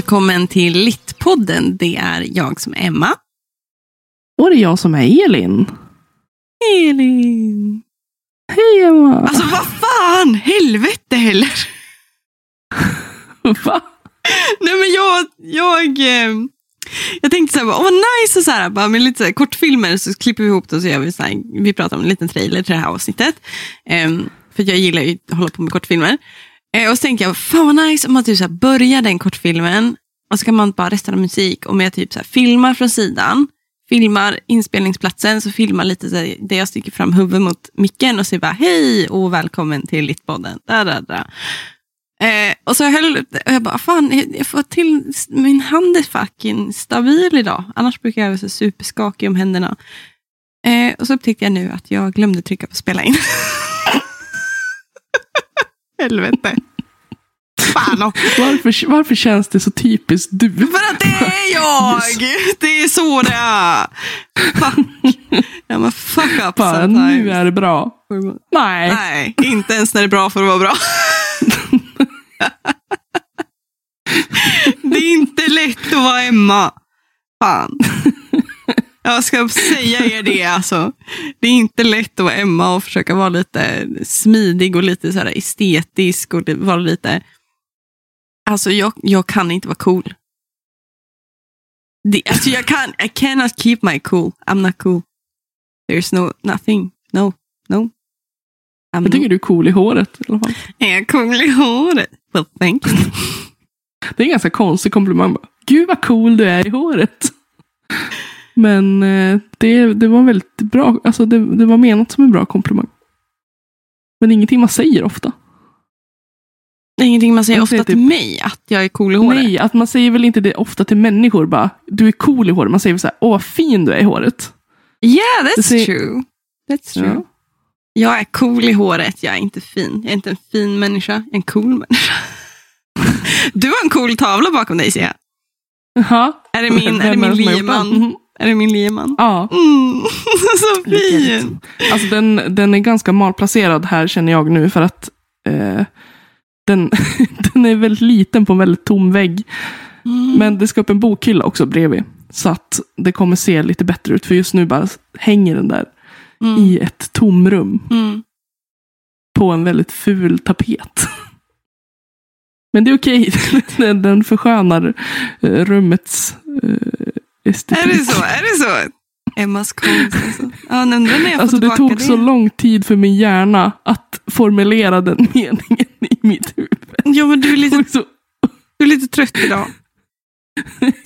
välkommen till Littpodden. Det är jag som är Emma. Och det är jag som är Elin. Elin. Hej Emma! Alltså vad fan, helvete heller. Va? Nej men jag, jag, eh, jag tänkte så här, åh vad nice och så här, bara med lite så här, kortfilmer så klipper vi ihop det och så gör vi så här, vi pratar om en liten trailer till det här avsnittet. Ehm, för jag gillar ju att hålla på med kortfilmer. Eh, och så tänker jag, fan vad nice om man typ så här börjar den kortfilmen och så kan man bara resten av musik och med typ så här filmar från sidan, filmar inspelningsplatsen, så filmar lite så här, där jag sticker fram huvudet mot micken och säger bara hej och välkommen till Littpodden. Da, da, da. Eh, och så jag höll och jag bara, fan, jag, jag får till, min hand är fucking stabil idag. Annars brukar jag vara så superskakig om händerna. Eh, och så upptäckte jag nu att jag glömde trycka på spela in. Helvete. Fan också. Varför, varför känns det så typiskt du? För att det är jag! Det är så det är. Fuck. Ja, men fuck up Bara, sometimes. nu är det bra. Nej. Nej, inte ens när det är bra för att vara bra. det är inte lätt att vara Emma. Fan. Jag ska säga er det alltså. Det är inte lätt att vara Emma och försöka vara lite smidig och lite så här estetisk och vara lite... Alltså jag, jag kan inte vara cool. Det, alltså jag kan, I cannot keep my cool. I'm not cool. There's no, nothing. No, no. I'm Jag tycker du är cool i håret i alla fall. är jag cool i håret? Well, thank you. Det är en ganska konstig komplimang. Gud vad cool du är i håret. Men eh, det, det var väldigt bra. Alltså det, det var menat som en bra komplimang. Men ingenting man säger ofta. Ingenting man säger Man ofta säger till typ- mig, att jag är cool i håret. Nej, att man säger väl inte det ofta till människor. Bara, du är cool i håret. Man säger väl så här, åh vad fin du är i håret. Yeah, that's säger- true. That's true. Ja. Jag är cool i håret, jag är inte fin. Jag är inte en fin människa, jag är en cool människa. Du har en cool tavla bakom dig ser jag. Jaha. Är det min, är det Vem min som Är det min lieman? Ja, Mm, så fin. alltså den, den är ganska malplacerad här känner jag nu för att eh, den, den är väldigt liten på en väldigt tom vägg. Mm. Men det ska upp en bokhylla också bredvid. Så att det kommer se lite bättre ut. För just nu bara hänger den där Mm. i ett tomrum Mm. på en väldigt ful tapet. Men det är okej. Den, den förskönar eh, rummets eh, estetik. Är det så? Är det så? Emmas konst alltså. Ja, nu när jag Alltså det tog så lång tid för min hjärna att formulera den meningen i mitt huvud. Ja, men du är lite, så, du är lite trött idag.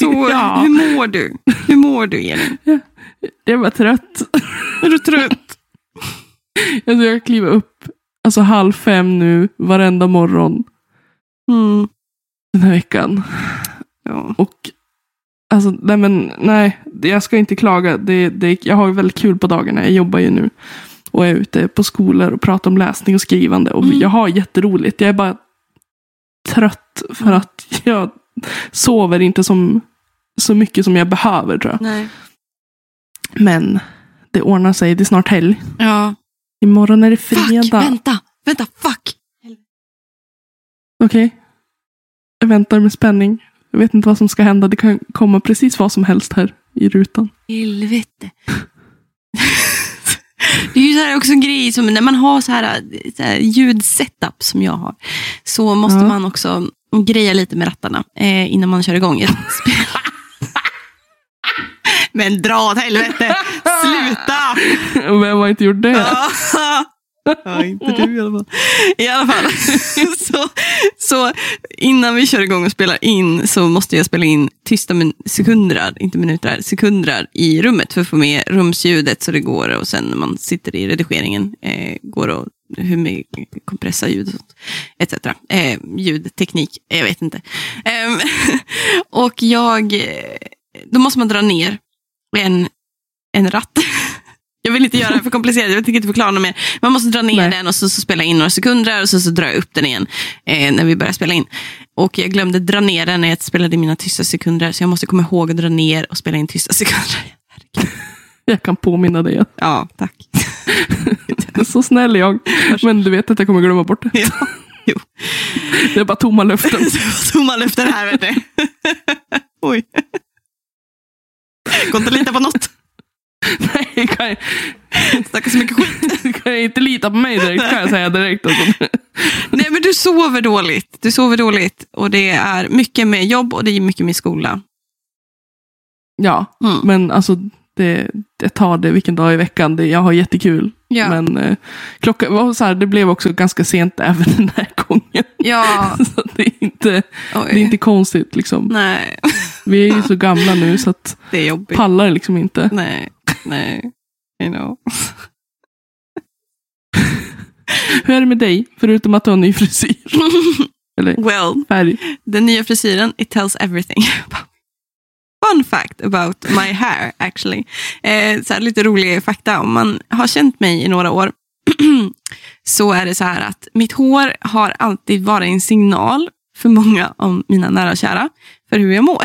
Så, Ja. Hur mår du? Hur mår du, Elin? jag var trött. Är du trött? Alltså jag kliver upp alltså halv fem nu varenda morgon Mm. den här veckan. Ja. Och alltså, nej men nej, jag ska inte klaga. Det, det, jag har ju väldigt kul på dagarna. Jag jobbar ju nu och är ute på skolor och pratar om läsning och skrivande. Och Mm. jag har jätteroligt. Jag är bara trött för Mm. att jag sover inte som, så mycket som jag behöver tror jag. Nej. Men det ordnar sig. Det är snart helg. Ja. Imorgon är det Fuck, fredag. vänta, vänta, fuck. Okej. Jag väntar med spänning. Jag vet inte vad som ska hända. Det kan komma precis vad som helst här i rutan. Helvete. Det är ju så här också en grej som när man har så här, så här ljudsetup som jag har. Så måste Ja. man också greja lite med rattarna eh, innan man kör igång ett spel. Men dra åt helvete! Sluta! Vem har inte gjort det? Ja, inte du i alla fall. I alla fall, så, så innan vi kör igång och spelar in så måste jag spela in tysta sekunder, inte minuter, sekunder i rummet för att få med rumsljudet så det går och sen när man sitter i redigeringen eh, går och hur mycket kompressa ljud och sånt, etc. Eh, ljudteknik, jag vet inte. Eh, och jag, eh, då måste man dra ner en, en ratt. Jag vill inte göra det för komplicerat, jag tänker inte förklara något mer. Man måste dra ner Nej. den och så, så spela in några sekunder och så, så drar jag upp den igen eh, när vi börjar spela in. Och jag glömde dra ner den när jag spelade in mina tysta sekunder så jag måste komma ihåg att dra ner och spela in tysta sekunder. Jag kan påminna dig. Ja, tack. Så snäll jag. Men du vet att jag kommer glömma bort det. Ja. Jo. Det är bara tomma löften. Tomma löften här, vet du. Oj. Går inte att lita på något. Nej, kan jag, Snackar så mycket skit. kan jag inte lita på mig direkt kan jag säga direkt. Alltså. Nej, men du sover dåligt. Du sover dåligt. Och det är mycket med jobb och det är mycket med skola. Ja, Mm. men alltså det, det tar det vilken dag i veckan. Det, jag har jättekul. Ja. Men eh, klocka, var så här, det blev också ganska sent även den här gången. Ja, Så det är inte, oj. det är inte konstigt. Liksom. Nej, Vi är ju så gamla nu så att det är jobbigt. pallar liksom inte. Nej, nej. You know. Hur är det med dig? Förutom att du har en ny frisyr. Eller Well, färg. den nya frisyren, it tells everything. Fun fact about my hair actually. Eh, så här, lite rolig fakta. Om man har känt mig i några år så är det så här att mitt hår har alltid varit en signal för många av mina nära och kära för hur jag mår.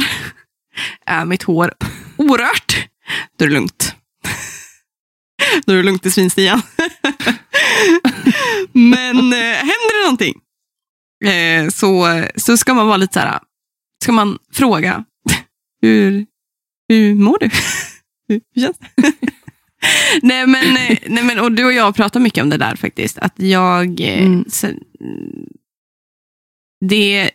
Är mitt hår orört, då är det lugnt. Då är det lugnt i svinstian. Men eh, händer det någonting eh, så, så ska man vara lite så här, ska man fråga, hur, hur mår du? Hur känns det? nej, men, eh, nej men, och du och jag pratar mycket om det där faktiskt. Att jag, eh, Mm. sen, det,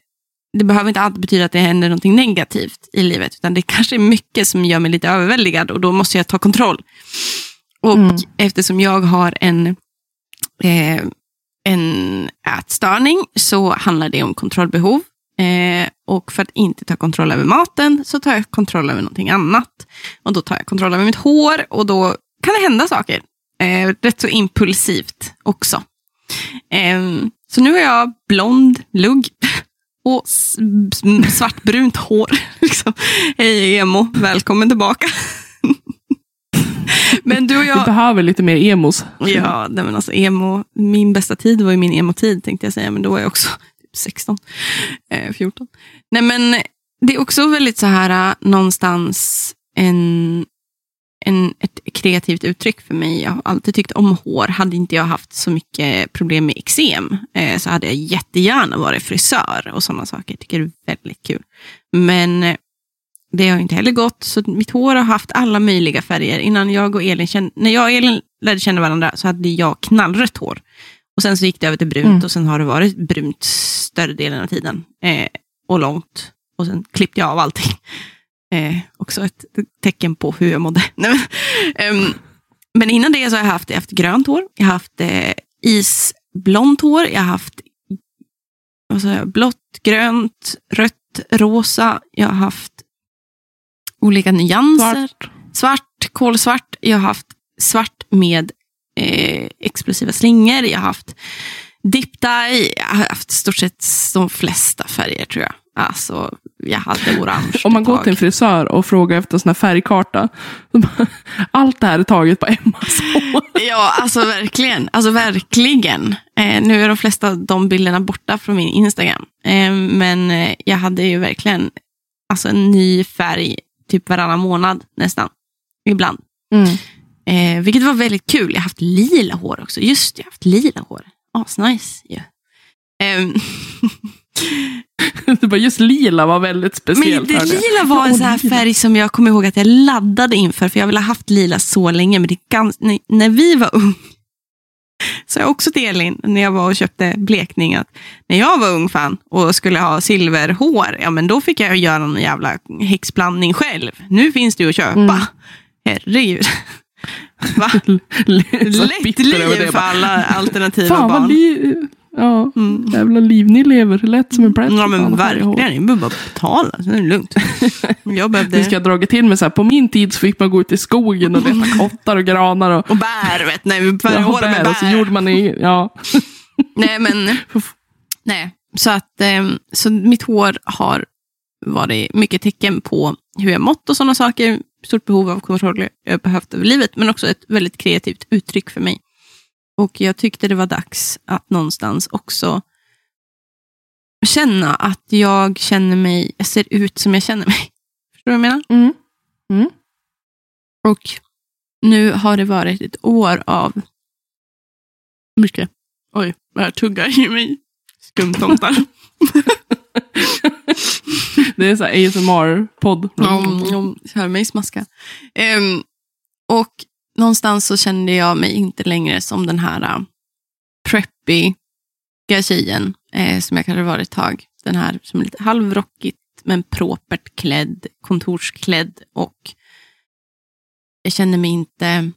det behöver inte alltid betyda att det händer någonting negativt i livet, utan det kanske är mycket som gör mig lite överväldigad och då måste jag ta kontroll. Och Mm. eftersom jag har en, eh, en ätstörning så handlar det om kontrollbehov. Eh, och för att inte ta kontroll över maten så tar jag kontroll över någonting annat. Och då tar jag kontroll över mitt hår och då kan det hända saker. Eh, rätt så impulsivt också. Eh, så nu har jag blond lugg och svartbrunt hår. liksom. Hej emo, välkommen tillbaka. Men du och Vi jag... behöver lite mer emos. Ja, nej men alltså emo, min bästa tid var ju min emo-tid tänkte jag säga, men då var jag också typ 16, eh, 14. Nej men det är också väldigt så här äh, någonstans en, en, ett kreativt uttryck för mig. Jag har alltid tyckt om hår. Hade inte jag haft så mycket problem med eksem eh, så hade jag jättegärna varit frisör och sådana saker. Jag tycker det är väldigt kul. Men eh, det har inte heller gått, så mitt hår har haft alla möjliga färger. Innan jag och Elin kände, när jag och Elin lärde känna varandra så hade jag knallrött hår. Och sen så gick det över till brunt Mm. och sen har det varit brunt större delen av tiden. Eh, och långt. Och sen klippte jag av allting. Eh, också ett tecken på hur jag mådde. Nej, men, innan det så har jag haft, jag haft grönt hår, jag har haft eh, isblont hår, jag har haft blått, grönt, rött, rosa. Jag har haft olika nyanser. Svart. Svart, kolsvart. Jag har haft svart med eh, explosiva slingor. Jag har haft dip dye. Jag har haft stort sett de flesta färger tror jag. Alltså, jag hade orange Om man går till en frisör och frågar efter en sån här färgkarta. Allt det här är taget på Emmas. Ja, alltså verkligen. Alltså verkligen. Eh, nu är de flesta av de bilderna borta från min Instagram. Eh, men eh, jag hade ju verkligen alltså, en ny färg typ varannan månad nästan. Ibland. Mm. Eh, vilket var väldigt kul. Jag har haft lila hår också. Just det, jag har haft lila hår. Asnice ju. Ehm, Det var just lila var väldigt men speciellt. det hörde jag. lila var en sån här färg som jag kommer ihåg att jag laddade inför. För jag ville ha haft lila så länge. Men det är gans- när, när vi var ung så jag också till Elin när jag var och köpte blekning att när jag var ung fan och skulle ha silverhår, ja men då fick jag göra någon jävla häxblandning själv. Nu finns det ju att köpa. Mm. Herregud. Va? Lätt liv för alla alternativa barn. Ja, Mm. jävla liv ni lever. Lätt som en plätt. Ja men verkligen, ni behöver bara betala, så är det lugnt. Jag behövde... Vi ska dragit till med så här, på min tid så fick man gå ut i skogen och leta kottar och granar och Och bär, vet ni. Vi ja, håret med bär, och så gjorde man i, ja. Nej, men... Nej, så att eh, så mitt hår har varit mycket tecken på hur jag mått och sådana saker. Stort behov av kontroll jag behövt över livet, men också ett väldigt kreativt uttryck för mig. Och jag tyckte det var dags att någonstans också känna att jag känner mig, jag ser ut som jag känner mig. Förstår du vad jag menar? Mm. Och nu har det varit ett år av mycket, oj, vad jag tuggar i mig Skumtomtar. Det är så här ASMR-podd. Ja, jag hör mig smaska. Ehm, och någonstans så kände jag mig inte längre som den här äh, preppiga tjejen eh, som jag kanske varit ett tag. Den här som är lite halvrockigt men propert klädd, kontorsklädd och jag känner mig inte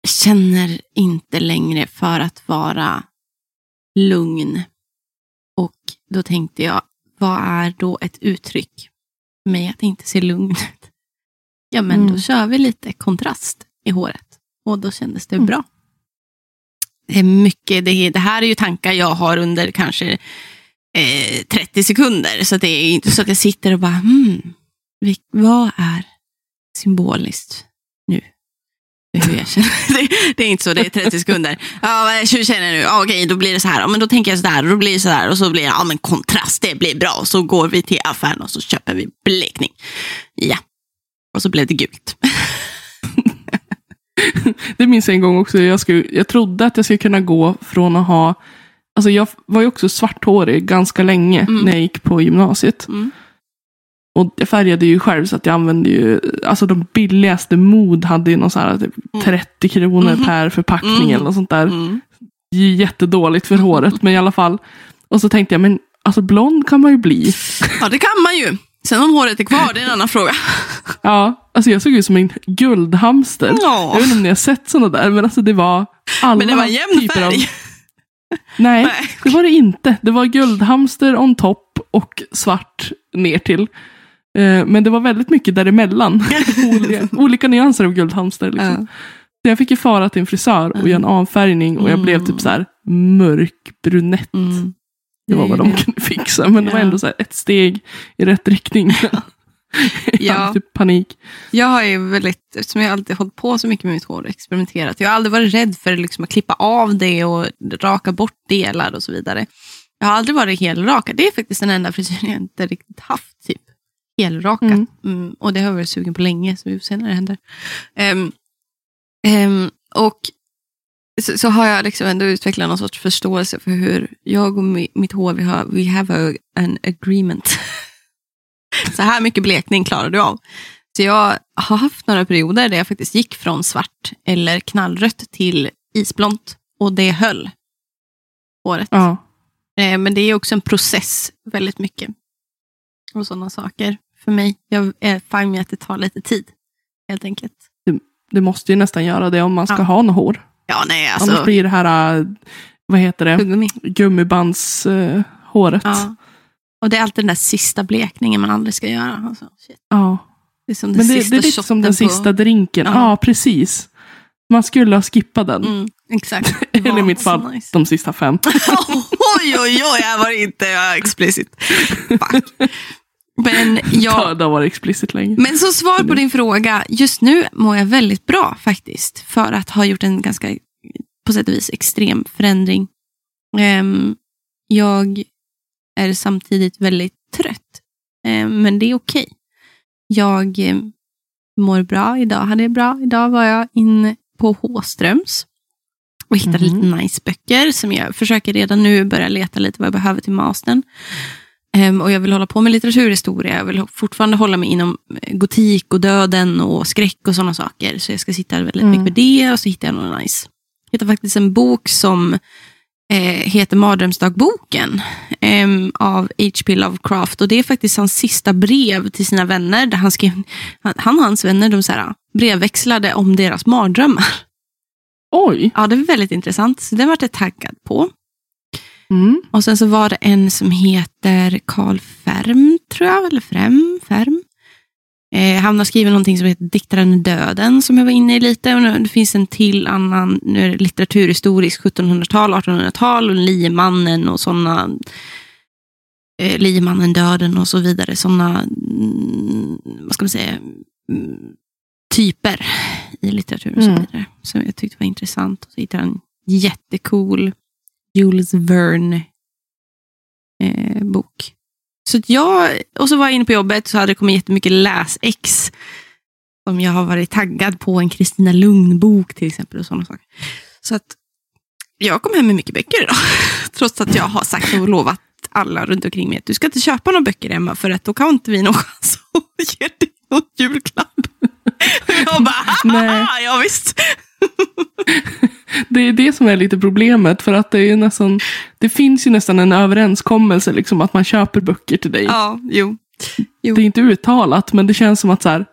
jag känner inte längre för att vara lugn. Och då tänkte jag, vad är då ett uttryck för mig att inte se lugn ut? Ja, men Mm. då kör vi lite kontrast i håret. Och då kändes det Mm. bra. Det är mycket, det, det här är ju tankar jag har under kanske eh, 30 sekunder. Så det är inte så att jag sitter och bara, hmm, vad är symboliskt nu? För Hur jag känner. Det, det är inte så, det är 30 sekunder. Ja, hur känner du? Ja, okej, då blir det så här. Ja, men då tänker jag så där och då blir det så där. Och så blir det, ja men kontrast, det blir bra. Och så går vi till affären och så köper vi blekning. Ja. Och så blev det gult. Det minns jag en gång också. Jag, skulle, jag trodde att jag skulle kunna gå från att ha... Alltså jag var ju också svarthårig ganska länge Mm. när jag gick på gymnasiet. Mm. Och jag färgade ju själv så att jag använde ju, alltså de billigaste mod hade ju någon så här typ Mm. 30 kronor Mhm. per förpackning Mm. eller något sånt där. Mm. Jättedåligt för håret, men i alla fall. Och så tänkte jag, men alltså blond kan man ju bli. Ja, det kan man ju. Sen om håret är kvar, det är en annan fråga. Ja, alltså jag såg ut som en guldhamster. Ja. Jag vet inte om ni har sett sådana där, men alltså det var alla Men det var jämn typer av... färg. Nej, Nej. det var det inte. Det var guldhamster on top och svart ner till. Eh, Men det var väldigt mycket däremellan. olika, olika nyanser av guldhamster. Liksom. Så jag fick ju fara till en frisör och göra en avfärgning och jag blev Mm. typ så här mörkbrunett. Mm. Det var vad de kunde fixa. Men det var ändå så här ett steg i rätt riktning. Ja. typ panik. Jag har ju väldigt, eftersom jag alltid hållit på så mycket med mitt hår och experimenterat. Jag har aldrig varit rädd för liksom att klippa av det och raka bort delar och så vidare. Jag har aldrig varit helrakad. Det är faktiskt den enda frisyren jag inte riktigt haft. Typ. Helrakat. Mm. Mm, och det har jag varit sugen på länge, så vi får se när det händer. Ehm, ehm, och så, så har jag liksom ändå utvecklat någon sorts förståelse för hur jag och mi, mitt hår, vi har we have a, an agreement. så här mycket blekning klarar du av. Så jag har haft några perioder där jag faktiskt gick från svart eller knallrött till isblont. Och det höll håret. Ja. Eh, Men det är också en process väldigt mycket. Och sådana saker för mig. Jag är fine med att det tar lite tid. Helt enkelt. Det måste ju nästan göra det om man ska Ja. ha något hår. Ja, nej Annars alltså. blir det här, äh, vad heter det, gummibandshåret. håret. Ja. Och det är alltid den där sista blekningen man aldrig ska göra. Alltså, ja. Det är som den Men det, sista det är lite som den på- sista drinken. Ja. Ja, precis. Man skulle ha skippat den. Mm, exakt. Eller i mitt fall, nice. de sista fem. oj, oj, oj, här var det inte ja, explicit. Fuck. Men, Ja. ja, Det varit explicit länge. men som svar på din fråga, just nu mår jag väldigt bra faktiskt. För att ha gjort en ganska, på sätt och vis, extrem förändring. Ehm, jag är samtidigt väldigt trött. Ehm, men det är okej. Jag eh, mår bra. Idag hade jag bra. Idag var jag inne på Håströms och hittade Mhm. lite nice böcker som jag försöker redan nu börja leta lite vad jag behöver till mastern. Ehm, och jag vill hålla på med litteraturhistoria. Jag vill fortfarande hålla mig inom eh, gotik och döden och skräck och sådana saker. Så jag ska sitta väldigt Mm. mycket med det och så hittar jag något nice. Jag hittade faktiskt en bok som eh, heter Mardrömsdagboken em, av H.P. Lovecraft. Och det är faktiskt hans sista brev till sina vänner. Där han, skrev, han, han och hans vänner de så här, brevväxlade om deras mardrömmar. Oj. Ja, det är väldigt intressant. Så det vart jag taggad på. Mm. Och sen så var det en som heter Karl Färm, tror jag. Eller Främ, Färm. Eh, han har skrivit någonting som heter Diktaren Döden, som jag var inne i lite. Och nu- det finns en till annan, nu är det litteraturhistorisk, 1700-tal, 1800-tal, och Liemannen och sådana. Eh, Liemannen, Döden och så vidare. Sådana, mm, vad ska man säga, mm, typer i litteratur och så Mm. vidare. Som jag tyckte var intressant. Och så hittade en jättecool Jules Verne eh, bok. Så att jag, och så var jag inne på jobbet så hade det kommit jättemycket läsex som jag har varit taggad på. En Kristina Lugn-bok till exempel och sådana saker. Så att jag kom hem med mycket böcker idag. Trots att jag har sagt och lovat alla runt omkring mig att du ska inte köpa några böcker Emma för att då kan inte vi någon chans att ge dig någon julklapp. Och jag bara, ja visst. Det är det som är lite problemet. För att det, är nästan, det finns ju nästan en överenskommelse liksom, att man köper böcker till dig. Ja, jo. Det är inte uttalat, men det känns som att så här,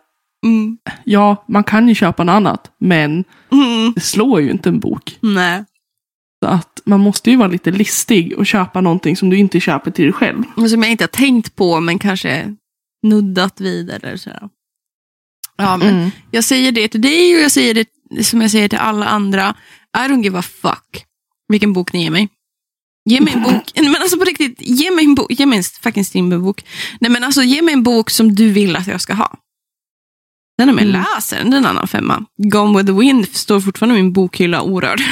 Mm. ja, man kan ju köpa något annat, men Mm. det slår ju inte en bok. Nej. Så att man måste ju vara lite listig och köpa någonting som du inte köper till dig själv. Som jag inte har tänkt på men kanske nuddat vid eller sådär. Ja, men Mm. jag säger det till dig och jag säger det som jag säger till alla andra. I don't give a fuck vilken bok ni ger mig. Ge mig en bok, men alltså på riktigt, ge mig en bok, ge mig en fucking Strindberg-bok. Nej men alltså ge mig en bok som du vill att jag ska ha. Sen om jag Mm. läser den, är en annan femma. Gone with the wind står fortfarande i min bokhylla orörd.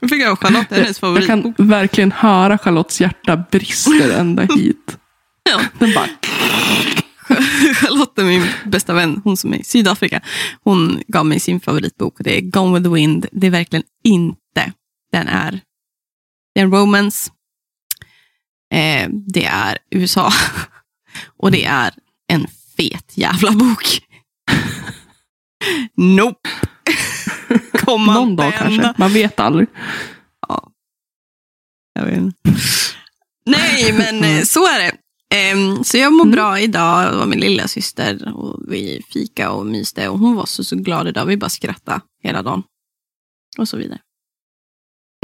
Jag fick jag Charlotte, hennes Jag favoritbok. kan verkligen höra Charlottes hjärta brister ända hit. Ja. Den bara, Charlotte min bästa vän, hon som är i Sydafrika. Hon gav mig sin favoritbok och det är Gone with the wind. Det är verkligen inte. Den är, det är en romance. Eh, det är USA. Och det är en fet jävla bok. nope. Komma någon dag kanske. Man vet aldrig. Jag vet. Nej, men eh, så är det. Ehm, så jag mår Mm. bra idag. Det var min lilla syster och vi fika och myste. Och hon var så, så glad idag. Vi bara skrattade hela dagen. Och så vidare.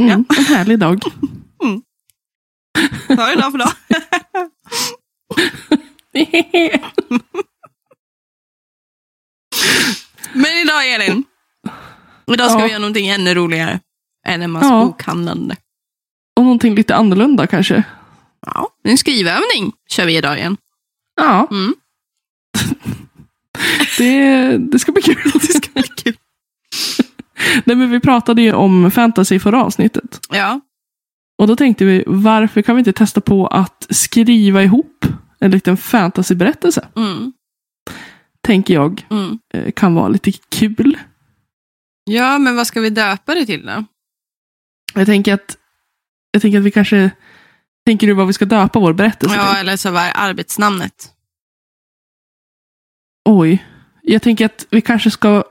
Mm, En härlig dag. Så är det dag för dag. Men idag Elin. Idag ska Ja. vi göra någonting ännu roligare. Än en massa Ja. bokhandlande. Och någonting lite annorlunda kanske. Ja, en skrivövning kör vi idag igen. Ja, Mm. det, det ska bli kul. Det ska bli kul. Nej, men vi pratade ju om fantasy i förra avsnittet. Ja. Och då tänkte vi, varför kan vi inte testa på att skriva ihop en liten fantasyberättelse? Mm. Tänker jag Mm. eh, kan vara lite kul. Ja, men vad ska vi döpa det till då? Jag tänker att, jag tänker att vi kanske, tänker du vad vi ska döpa vår berättelse Ja, till? eller så vad är arbetsnamnet? Oj, jag tänker att vi kanske ska,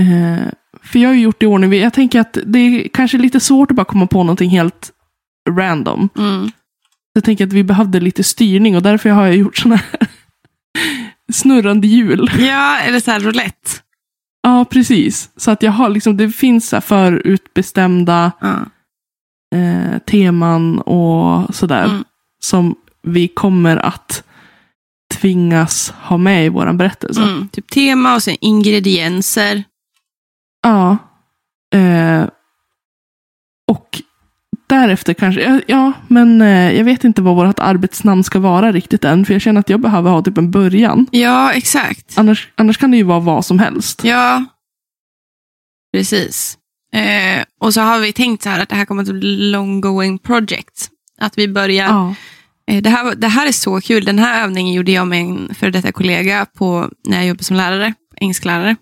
eh, för jag har ju gjort det i ordning, jag tänker att det är kanske lite svårt att bara komma på någonting helt random. Mm. Jag tänker att vi behövde lite styrning och därför har jag gjort sådana här snurrande hjul. Ja, eller så här roulette. Ja, precis. Så att jag har liksom, det finns så förutbestämda Ja. Eh, teman och sådär. Mm. Som vi kommer att tvingas ha med i vår berättelse. Mm. Typ tema och sen ingredienser. Ja. Eh, och därefter kanske, ja, men eh, jag vet inte vad vårt arbetsnamn ska vara riktigt än. För jag känner att jag behöver ha typ en början. Ja, exakt. Annars, annars kan det ju vara vad som helst. Ja, precis. Eh, och så har vi tänkt så här att det här kommer att bli long going project. Att vi börjar Ja. Eh, Det här, det här är så kul. Den här övningen gjorde jag med en före detta kollega på, när jag jobbade som lärare, engelsklärare.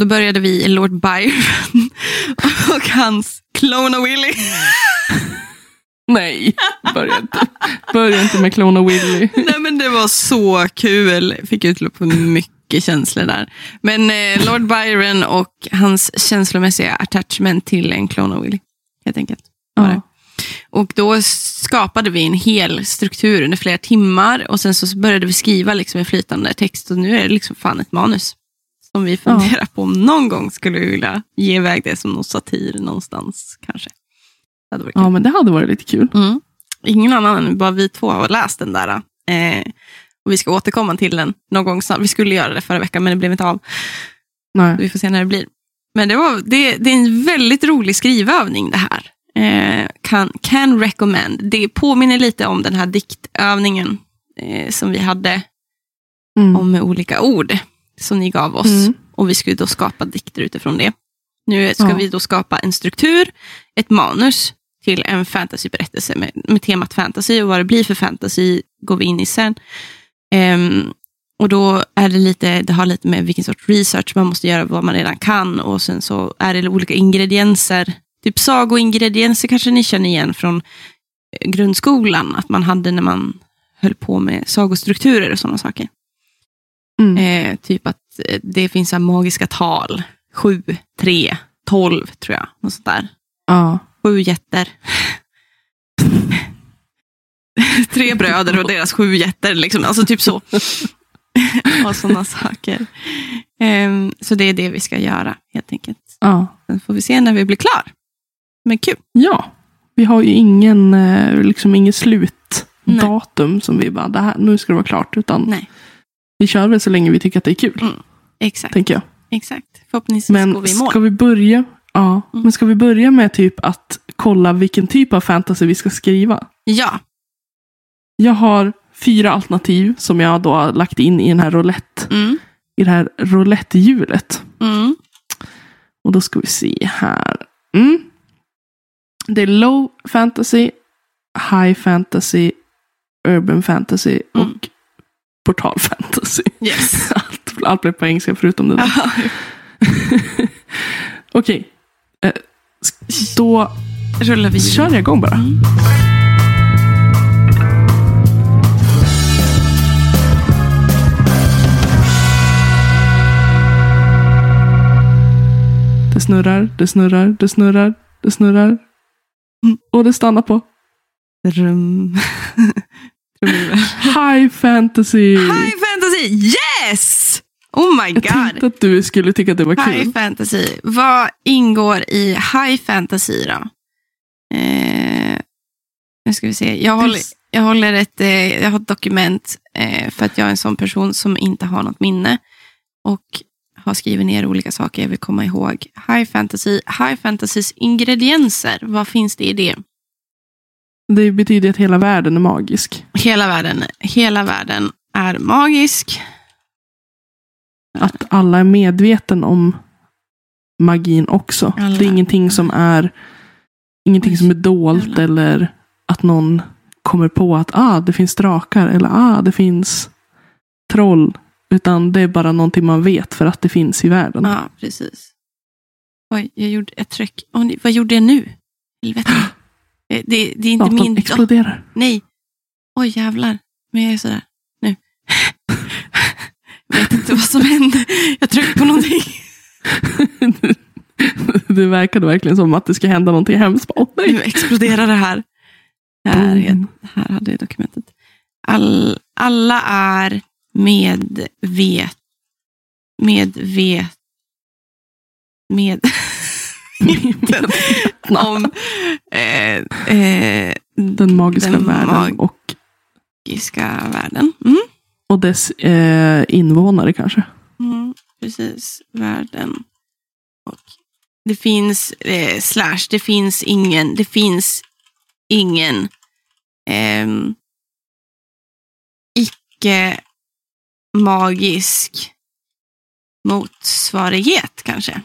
Då började vi i Lord Byron och hans Clona Willy. Nej, börja inte. Börja inte med Clona Willy. Nej men det var så kul. Fick utlopp för mycket känslor där. Men eh, Lord Byron och hans känslomässiga attachment till en Clona Willy. Helt enkelt. Ja. Och då skapade vi en hel struktur under flera timmar och sen så började vi skriva liksom en flytande text och nu är det liksom fan ett manus. Som vi funderar på om någon gång skulle vi vilja ge iväg det som någon satir någonstans kanske. Ja, men det hade varit lite kul. Mm. Ingen annan än bara vi två har läst den där. Eh, och vi ska återkomma till den någon gång snart. Vi skulle göra det förra veckan men det blev inte av. Nej. Vi får se när det blir. Men det, var, det, det är en väldigt rolig skrivövning det här. Eh, kan, can recommend. Det påminner lite om den här diktövningen eh, som vi hade Mm. om olika ord som ni gav oss. Mm. Och vi skulle då skapa dikter utifrån det. Nu ska Ja. vi då skapa en struktur, ett manus till en fantasyberättelse med, med temat fantasy och vad det blir för fantasy går vi in i sen. Ehm, och då är det lite, det har lite med vilken sorts research man måste göra, vad man redan kan. Och sen så är det olika ingredienser. Typ sagoingredienser kanske ni känner igen från eh, grundskolan. Att man hade när man höll på med sagostrukturer och sådana saker. Mm. Eh, typ att eh, det finns så magiska tal. Sju, tre, tolv tror jag. Något sånt där. Ja. Sju jätter. Tre bröder och deras sju jätter. Liksom. Alltså typ så. och sådana saker. Ehm, så det är det vi ska göra helt enkelt. ja. Sen får vi se när vi blir klar. Men kul. Ja. Vi har ju ingen, eh, liksom ingen slutdatum som vi bara, det här, nu ska det vara klart. Utan Nej. vi kör väl så länge vi tycker att det är kul. Mm. Exakt. Tänker jag. Exakt. Förhoppningsvis Men går vi i mål. ska vi börja? Ja, Mm. men ska vi börja med typ att kolla vilken typ av fantasy vi ska skriva? Ja. Jag har fyra alternativ som jag då har lagt in i den här roulette, Mm. i det här roulette-hjulet. Mm. Och då ska vi se här. Mm. Det är low fantasy, high fantasy, urban fantasy Mm. och portal fantasy. Yes. Allt, allt blev på engelska förutom det där. Okej. Eh, s- då Rullar vi kör jag igång bara. Det snurrar, det snurrar, det snurrar, det snurrar. Mm. Och det stannar på Rum. High fantasy. High fantasy! Yes! Oh my Jag god. tänkte att du skulle tycka att det var High kul. fantasy. Vad ingår i high fantasy då? Eh, nu ska vi se. Jag håller, jag håller ett, eh, jag har ett dokument eh, för att jag är en sån person som inte har något minne. Och har skrivit ner olika saker jag vill komma ihåg. High fantasy. High fantasys ingredienser. Vad finns det i det? Det betyder att hela världen är magisk. Hela världen, hela världen är magisk. Att alla är medveten om magin också. Alla. Det är ingenting som är ingenting som är dolt jävlar. eller att någon kommer på att ah, det finns drakar eller ah, det finns troll. Utan det är bara någonting man vet för att det finns i världen. Ja, precis. Oj, jag gjorde ett tryck. Nej, vad gjorde jag nu? Helvete. Det, det är inte Datorn min... exploderar. Nej. Oj, jävlar. Men jag är sådär. Nu. jag vet inte vad som hände. Jag tryckte på någonting. det verkade verkligen som att det ska hända någonting hemskt. Åh, Nu nej. exploderar det här. Här, här hade jag dokumentet. All, alla är medvet... Medvet... Med... om eh, eh, Den magiska den världen och, magiska världen. Mm. och dess eh, invånare kanske. Mm, precis, världen. Och det finns eh, slash, det finns ingen, det finns ingen ehm, icke magisk motsvarighet kanske.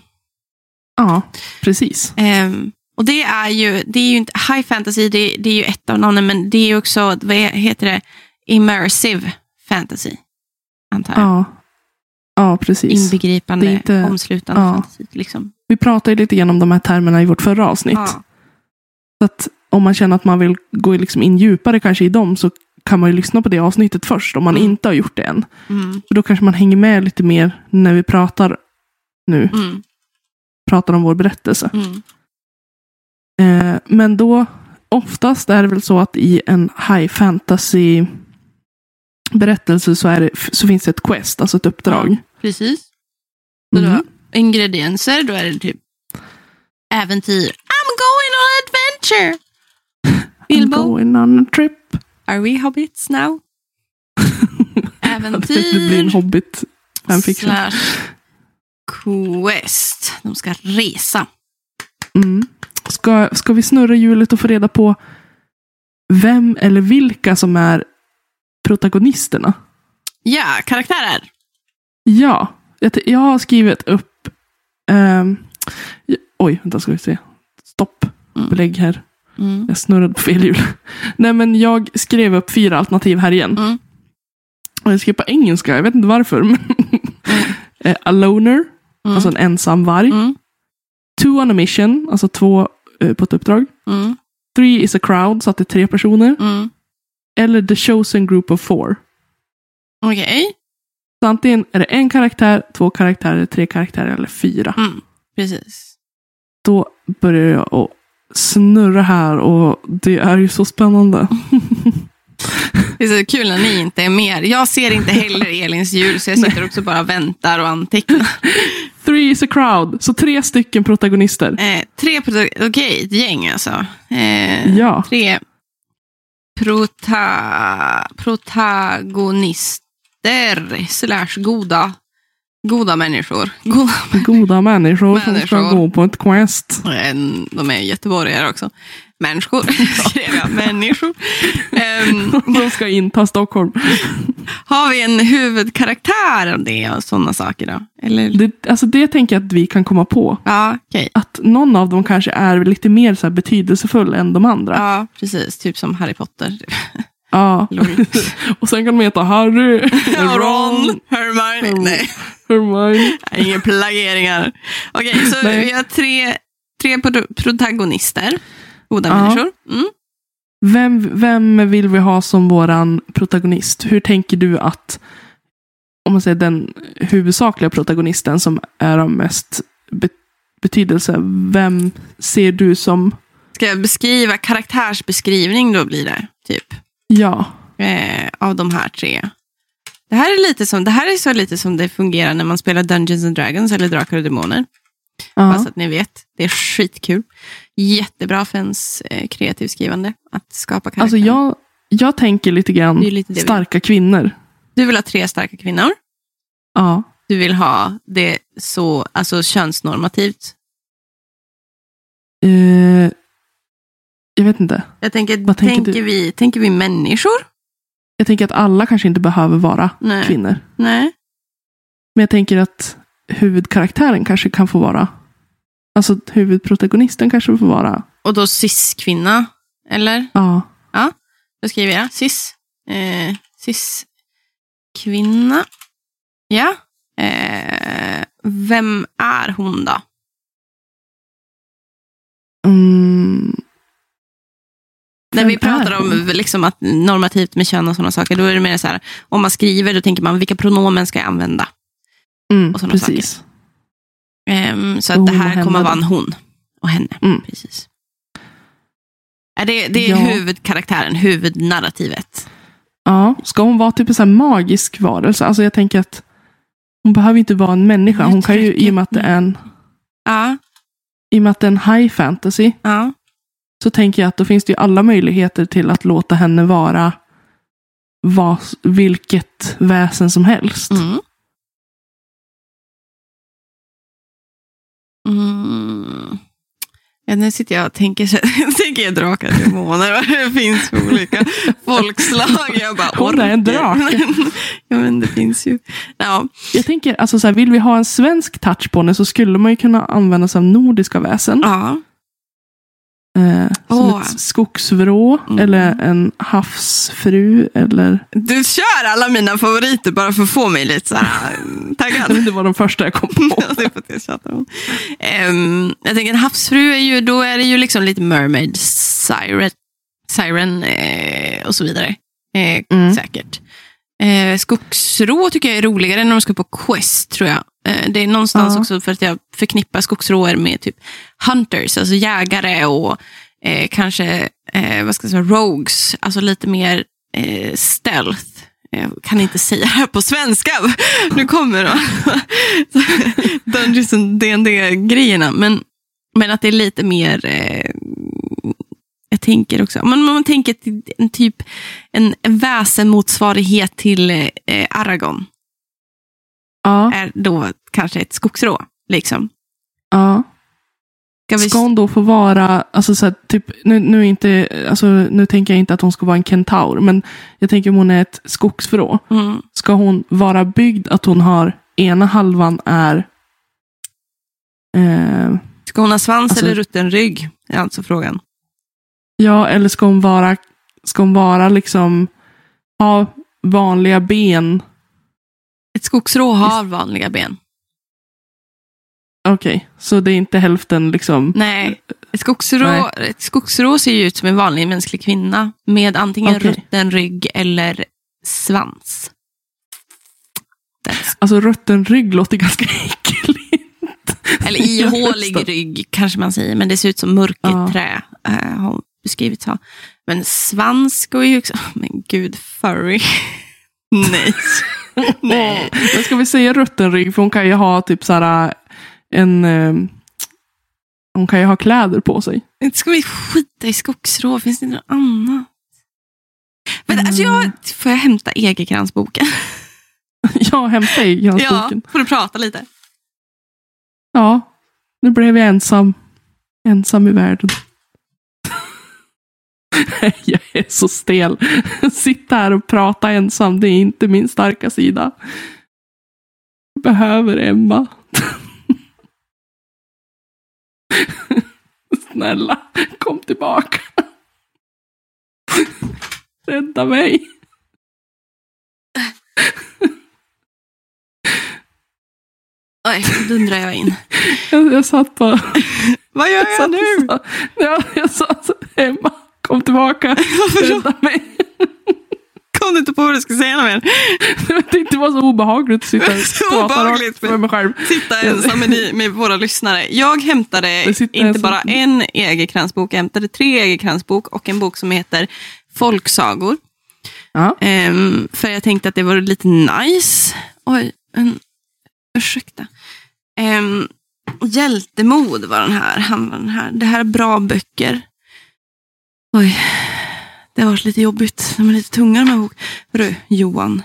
Ja, precis. Ehm, och det är ju, det är ju inte, high fantasy, det, det är ju ett av namnen, men det är ju också, vad heter det, immersive fantasy, antar jag. Ja, ja precis. Inbegripande, inte- omslutande ja. fantasi. Liksom. Vi pratade lite grann om de här termerna i vårt förra avsnitt. Ja. Så att om man känner att man vill gå liksom in djupare kanske i dem så kan man ju lyssna på det avsnittet först om man Mm. inte har gjort det än. Mm, För då kanske man hänger med lite mer när vi pratar nu, mm, pratar om vår berättelse. mm. Eh, men då, oftast är det väl så att i en high fantasy berättelse så, är det, så finns det ett quest, alltså ett uppdrag. Precis. Så då, Mm. Ingredienser, då är det typ äventyr. I'm going on adventure! I'm going on a trip. Are we hobbits now? Äventyr. det blir en hobbit. Slash quest. De ska resa. Mm. Ska, ska vi snurra hjulet och få reda på vem eller vilka som är protagonisterna? Ja, karaktärer. Ja, jag, har skrivit upp... j- oj, vänta ska vi se. Stopp. Mm. Belägg här. Mm. Jag snurrade på fel hjul. Nej, men jag skrev upp fyra alternativ här igen. Mm. Och jag skrev på engelska, jag vet inte varför. Men Eh, a loner, Mm. alltså en ensam varg. Mm. Two on a mission, alltså två eh, på ett uppdrag. Mm. Three is a crowd, så att det är tre personer. Eller the chosen group of four. Okej. Så antingen är det en karaktär, två karaktärer, tre karaktärer eller fyra. Precis. Då börjar jag att snurra här och det är ju så spännande. Det är så kul när ni inte är med. Jag ser inte heller Elins jul, så jag sitter också bara och väntar och antecknar. Three is a crowd, så tre stycken protagonister. Eh, tre, prota- okej, ett gäng alltså. Eh, Ja. Tre prota- protagonister slash goda, goda människor. Goda, Goda människor som ska Människor. gå på ett quest. Eh, de är göteborgare också. Människor, skrev jag. Människor. Ehm, De ska inta Stockholm. har vi en huvudkaraktär av det och sådana saker då? Eller? Det, alltså det tänker jag att vi kan komma på. Ja, okej. Att någon av dem kanske är lite mer så betydelsefull än de andra. Ja, precis. Typ som Harry Potter. Ja. Och sen kan de heta Harry, Ron, Hermione. Nej, Hermione. inga plageringar. Okej, så Nej. vi har tre, tre pro- protagonister. Goda Ja. människor. Mm. Vem, vem vill vi ha som våran protagonist? Hur tänker du att, om man säger den huvudsakliga protagonisten som är av mest be betydelse, vem ser du som, Ska jag beskriva karaktärsbeskrivning då blir det, typ. Ja, eh, av de här tre. Det här är lite som det här är så lite som det fungerar när man spelar Dungeons and Dragons eller Drakar och Demoner. ja. Bara så att ni vet. Det är skitkul. Jättebra för ens eh, kreativt skrivande. Att skapa karaktärer. Alltså jag, jag tänker lite grann lite starka kvinnor. Du vill ha tre starka kvinnor. Ja. Du vill ha det så alltså könsnormativt. Eh, jag vet inte. Jag tänker, Vad tänker tänker, du? vi, tänker vi människor? Jag tänker att alla kanske inte behöver vara Nej. kvinnor. Nej. Men jag tänker att huvudkaraktären kanske kan få vara, alltså huvudprotagonisten kanske får vara, Och då cis-kvinna? Eller? ja. Då skriver jag cis. Eh, cis-kvinna. Ja. Eh, vem är hon då? Mm, När vi pratar om liksom att normativt med kön och sådana saker, då är det mer så här, om man skriver, då tänker man vilka pronomen ska jag använda? mm, och sådana precis. Ehm, så Hon att det och här kommer vara en hon och henne. Mm. Precis. Det, det är Ja. huvudkaraktären, huvudnarrativet. Ja, ska hon vara typ en magisk varelse? Alltså jag tänker att hon behöver inte vara en människa. Hon kan ju, i och med att det är en, Ja, i och med att det är en high fantasy, ja. Så tänker jag att då finns det ju alla möjligheter till att låta henne vara vad, vilket väsen som helst. Mm. Mm. Ja, nu sitter jag och tänker, tänker jag drakar demoner, vad det finns för olika folkslag. Jag bara, Hon är en drake. ja, men det finns ju. Ja, Jag tänker, alltså så här, vill vi ha en svensk touch på det så skulle man ju kunna använda sig av nordiska väsen. ja. Eh, som Åh. ett skogsvrå, Mm. eller en havsfru, eller... Du kör alla mina favoriter bara för att få mig lite så här taggad. Det var de första jag kom på. Ehm, jag tänker en havsfru är ju, då är det ju liksom lite mermaid, siren, siren eh, och så vidare. Eh, Mm. Säkert. Eh, skogsrå tycker jag är roligare när de ska på quest tror jag. Eh, det är någonstans Ja. också för att jag förknippar skogsråer med typ hunters, alltså jägare och eh, kanske eh, vad ska jag säga, rogues, alltså lite mer eh, stealth. Jag kan inte säga det här på svenska. Nu kommer då. Dungeons and D&D-grejerna. Men, men att det är lite mer... Eh, jag tänker också... Men man tänker en typ en, en väsenmotsvarighet till eh, Aragon. Ja, Är då kanske ett skogsrå. Liksom. ja. Ska vi... Ska hon då få vara, alltså så här, typ, nu, nu, inte, alltså, nu tänker jag inte att hon ska vara en kentaur, men jag tänker om hon är ett skogsvrå. mm. Ska hon vara byggd att hon har, ena halvan är eh, Ska hon ha svans Alltså- eller rutten rygg? Är alltså frågan. Ja, eller ska hon vara, ska hon vara liksom, ha vanliga ben. Ett skogsrå har vanliga ben. Okej, så det är inte hälften liksom. Nej, ett skogsrå, Nej. ett skogsrå ser ju ut som en vanlig mänsklig kvinna med antingen Okej. rutten rygg eller svans. That's- Alltså rutten rygg låter ganska äckligt. Eller ihålig rygg kanske man säger, men det ser ut som mörkerträ. Ja. har hon beskrivits ha. Men svans går ju också... Men gud, furry. Nej. Nej. Men ska vi säga rutten rygg? För hon kan ju ha typ så här en... eh, Hon kan ju ha kläder på sig. Inte ska vi skita i skogsrå, finns det något annat? Men alltså jag, får jag hämta Egerkrans-boken? Jag hämtar i Ja, får du prata lite? Ja, nu blev jag ensam. Ensam i världen. jag är så stel. Sitta här och prata ensam, det är inte min starka sida. Jag behöver Emma. Snälla, kom tillbaka. Rädda mig. Oj, dundrar jag in. Jag, jag satt på... Vad gör jag satt nu? sa- Ja, jag sa så, Emma, kom tillbaka. Rädda mig. Kom du inte på vad du ska säga något mer? Jag tyckte det var så obehagligt att sitta och obehagligt. med mig själv. Sitta ensam med, med våra lyssnare. Jag hämtade inte ensam. bara en Egerkrans-bok, jag hämtade tre Egerkrans-bok och en bok som heter Folksagor. Ja. Ehm, för jag tänkte att det var lite nice. Oj, en, ursäkta. Um, Hjältemod var den här, handlar den här. Det här är bra böcker. Oj, det har varit lite jobbigt. De är lite tunga de här bok. Hörru, Johan,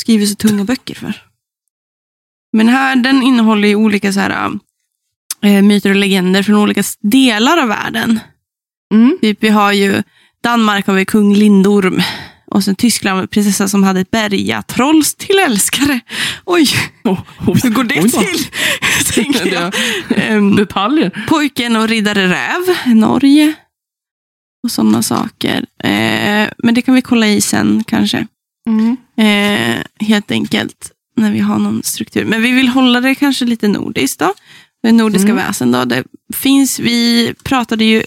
skriver så tunga böcker för? Men här, den innehåller ju olika så här, äh, myter och legender från olika delar av världen. Mm. Typ, vi har ju Danmark har vi kung Lindorm. Och sen Tyskland vi prinsessa som hade ett bergatrolls till älskare. Oj, Oh, hur går det då. till? Tänker jag. Ehm, Detaljer. Pojken och riddare räv, Norge. Och sådana saker. Eh, men det kan vi kolla i sen kanske. Mm. Eh, helt enkelt. När vi har någon struktur. Men vi vill hålla det kanske lite nordiskt då. Det nordiska Mm. väsen då. Det finns, vi pratade ju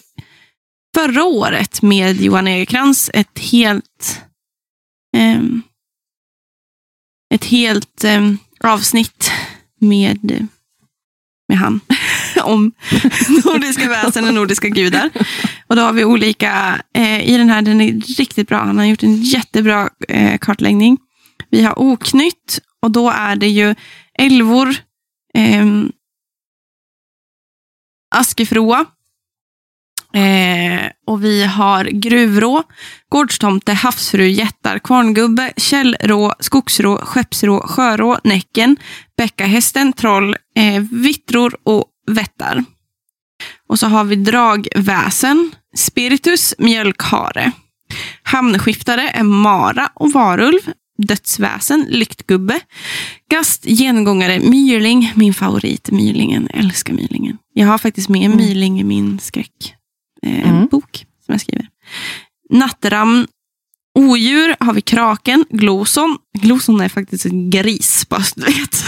förra året med Johan Egerkrans ett helt ehm, ett helt ehm, avsnitt med, med han om nordiska väsen och nordiska gudar. Och då har vi olika, eh, i den här, den är riktigt bra, han har gjort en jättebra eh, kartläggning. Vi har oknytt och då är det ju älvor, eh, askefroa, eh, och vi har gruvrå, gårdstomte, havsfru, jättar, kvarngubbe, källrå, skogsrå, skeppsrå, sjörå, näcken, bäckahästen, troll, eh, vittror och vättar. Och så har vi dragväsen, spiritus, mjölkhare. Hamnskiftare är mara och varulv. Dödsväsen, lyktgubbe. Gast, gengångare, myrling. Min favorit, myrlingen. Jag älskar myrlingen. Jag har faktiskt med Mm. myrling i min skräckbok eh, Mm. bok som jag skriver. Nattram, odjur har vi kraken, gloson. Gloson är faktiskt en gris, bara så du vet.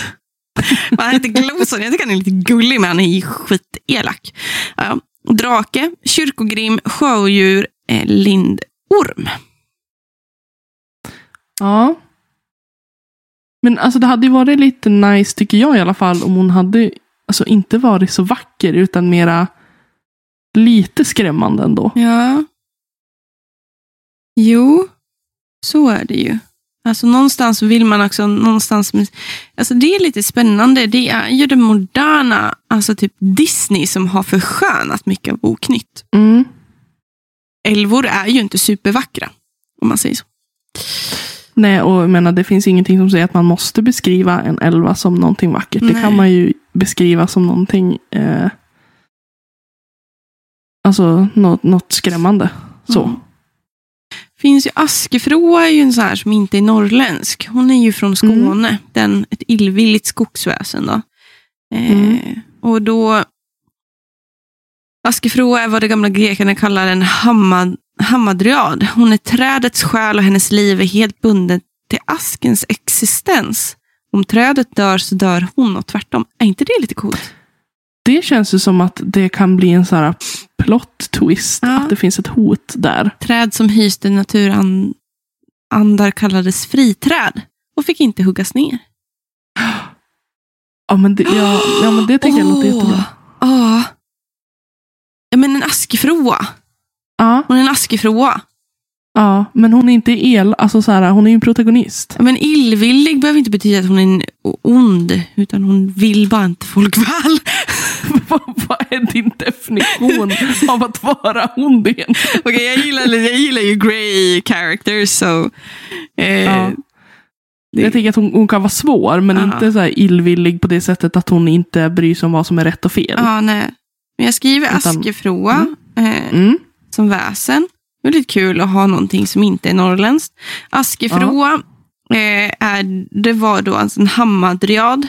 Han heter Gloson. Jag tycker han är lite gullig, men han är skitelak. Ja. Drake, kyrkogrim, sjöodjur, eh, lindorm. Ja. Men alltså det hade ju varit lite nice, tycker jag i alla fall, om hon hade alltså inte varit så vacker, utan mera lite skrämmande ändå. Ja. Jo, så är det ju. Alltså någonstans vill man också, någonstans, alltså det är lite spännande. Det är ju det moderna, alltså typ Disney som har förskönat mycket av Oknytt. Mm. Älvor är ju inte supervackra, om man säger så. Nej, och jag menar, det finns ingenting som säger att man måste beskriva en älva som någonting vackert. Det Nej. kan man ju beskriva som någonting, eh, alltså något, något skrämmande. Så. Mm. Finns ju Askefroa är ju en sån här som inte är norrländsk. Hon är ju från Skåne. Den, ett illvilligt skogsväsen. Då. Eh, Mm. Och då... Askefroa är vad de gamla grekerna kallar en hammad, hamadryad. Hon är trädets själ och hennes liv är helt bundet till askens existens. Om trädet dör så dör hon och tvärtom. Är inte det lite coolt? Det känns ju som att det kan bli en sån här plot twist. Ja. Att det finns ett hot där. Träd som hyste naturandar kallades friträd och fick inte huggas ner. Ja, men det, ja, ja, men det tycker jag låter jättebra. Ja. Ja, men en askefroa. Ja, Hon är en askefroa. ja, men hon är inte el, alltså så här, hon är ju en protagonist. Ja, men illvillig behöver inte betyda att hon är ond, utan hon vill bara inte folk väl. Vad, är din definition av att vara ond egentligen? Okej, jag, gillar, jag gillar ju grey characters, så... Eh, Ja. det- Jag tänker att hon, hon kan vara svår, men Ja. inte så illvillig på det sättet att hon inte bryr sig om vad som är rätt och fel. Ja, nej. Men jag skriver Utan- askefroa eh, Mm. som väsen. Lite kul att ha någonting som inte är norrländskt. Askefroa, eh, är, det var då alltså en hamadryad.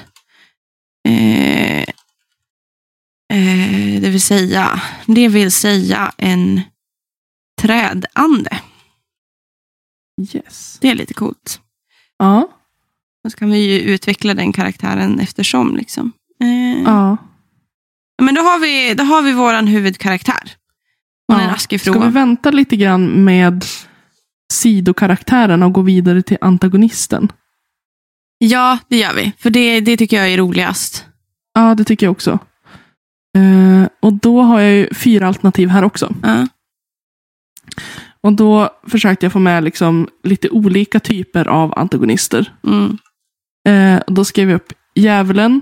Eh, eh, det vill säga, det vill säga en trädande. Yes. Det är lite coolt. Ja. Och så kan vi ju utveckla den karaktären eftersom. Liksom. Eh, ja. Men då har vi, då har vi våran huvudkaraktär. Hon är en Ja. askefroa. Ska vi vänta lite grann med sidokaraktären och gå vidare till antagonisten? Ja, det gör vi. För det, det tycker jag är roligast. Ja, det tycker jag också. Eh, och då har jag ju fyra alternativ här också. Ja. Och då försökte jag få med liksom lite olika typer av antagonister. Mm. Eh, och då skrev jag upp djävulen,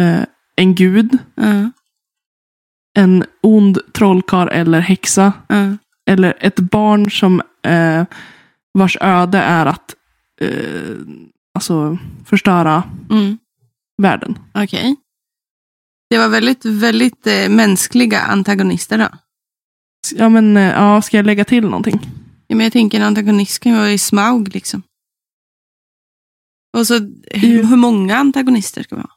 eh, en gud, Ja. en ond trollkarl eller häxa, Ja. eller ett barn som eh, vars öde är att eh, alltså förstöra Mm. världen. Okej. Det var väldigt, väldigt eh, mänskliga antagonister då. Ja, men eh, ja, ska jag lägga till någonting? Ja, men jag tänker en antagonist kan ju vara i Smaug liksom. Och så hur, hur många antagonister ska vi ha?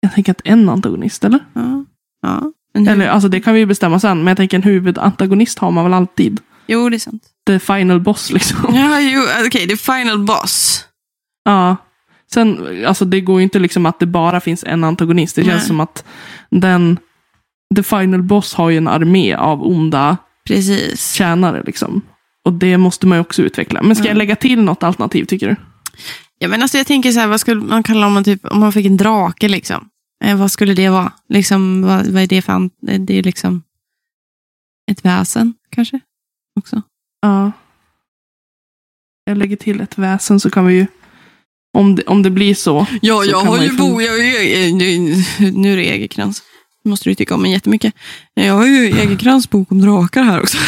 Jag tänker att en antagonist, eller? Ja. ja. En Eller alltså det kan vi ju bestämma sen, men jag tänker en huvudantagonist har man väl alltid. Jo, det är sant. The final boss liksom. Ja, jo, okej, det är final boss. Ja. Sen, alltså det går ju inte liksom att det bara finns en antagonist. Det känns Nej. som att den, the final boss har ju en armé av onda Precis. tjänare liksom. Och det måste man ju också utveckla. Men ska Ja. jag lägga till något alternativ tycker du? Ja, men alltså, jag tänker så här, vad skulle man kalla om man, typ, om man fick en drake? Liksom? Eh, vad skulle det vara? Liksom, vad, vad är det för... eh, Det är liksom ett väsen, kanske? Också. Ja. Jag lägger till ett väsen så kan vi ju, om det, om det blir så. Ja, Så jag har ju bo... Jag, jag, nu, är det Egerkrans. Nu måste du tycka om mig jättemycket. Jag har ju Egerkrans bok om drakar här också.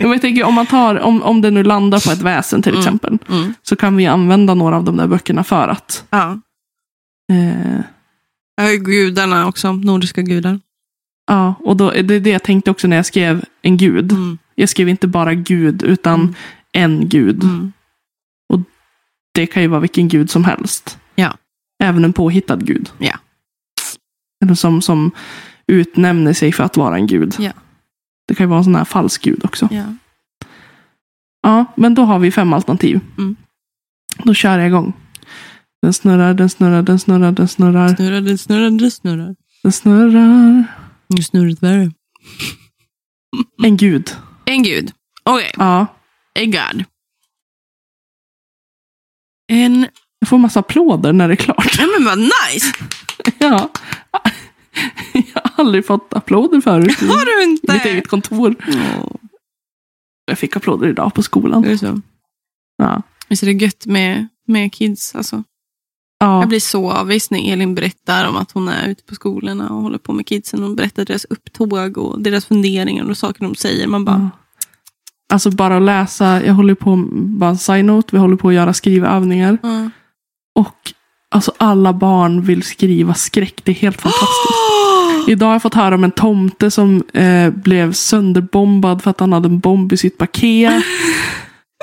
Jag tänker, om, man tar, om, om det nu landar på ett väsen till Mm. exempel. Mm. Så kan vi använda några av de där böckerna för att. Ja. Eh, Jag har ju gudarna också, nordiska gudar. ja, och då, det är det jag tänkte också när jag skrev en gud. Mm. Jag skrev inte bara gud, utan Mm. En gud. Mm. Det kan ju vara vilken gud som helst. Ja. Även en påhittad gud. Ja. Eller som, som utnämner sig för att vara en gud. Ja. Det kan ju vara en sån här falsk gud också. Ja. Ja, men då har vi fem alternativ. Mm. Då kör jag igång. Den snurrar, den snurrar, den snurrar, den snurrar, Snurrar, det snurrar, det snurrar. den snurrar. Nu snurrar det värre. En gud. En gud. Okej, Ja. En god. En... Jag får massa applåder när det är klart. Ja, men vad nice! Ja. Jag har aldrig fått applåder förut i Har du inte? mitt eget kontor. Åh, Jag fick applåder idag på skolan. är det så? Ja. Visst är det gött med, med kids? Alltså. Ja. Jag blir så avis när Elin berättar om att hon är ute på skolorna och håller på med kidsen. Hon berättar deras upptåg och deras funderingar och saker de säger. Man bara, Ja. Alltså bara att läsa, jag håller på, bara en side-note, vi håller på att göra skrivövningar. ja. Och alltså alla barn vill skriva skräck, det är helt fantastiskt. Idag har jag fått höra om en tomte som eh, blev sönderbombad för att han hade en bomb i sitt paket.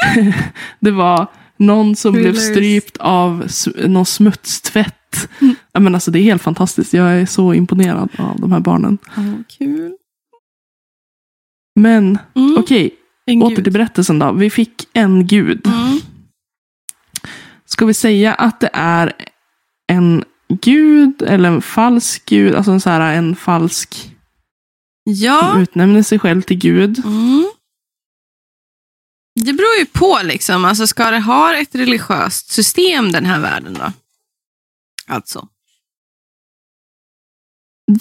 det var någon som blev Hilarious. strypt av någon smutstvätt. Mm. Men alltså, det är helt fantastiskt. Jag är så imponerad av de här barnen. Ja, kul. Men Mm. okej, En Åter gud. till berättelsen då. Vi fick en gud. Mm. Ska vi säga att det är en gud eller en falsk gud? Alltså en, så här, en falsk Ja. som utnämner sig själv till gud. Mm. Det beror ju på. liksom. Alltså, ska det ha ett religiöst system den här världen då? Alltså.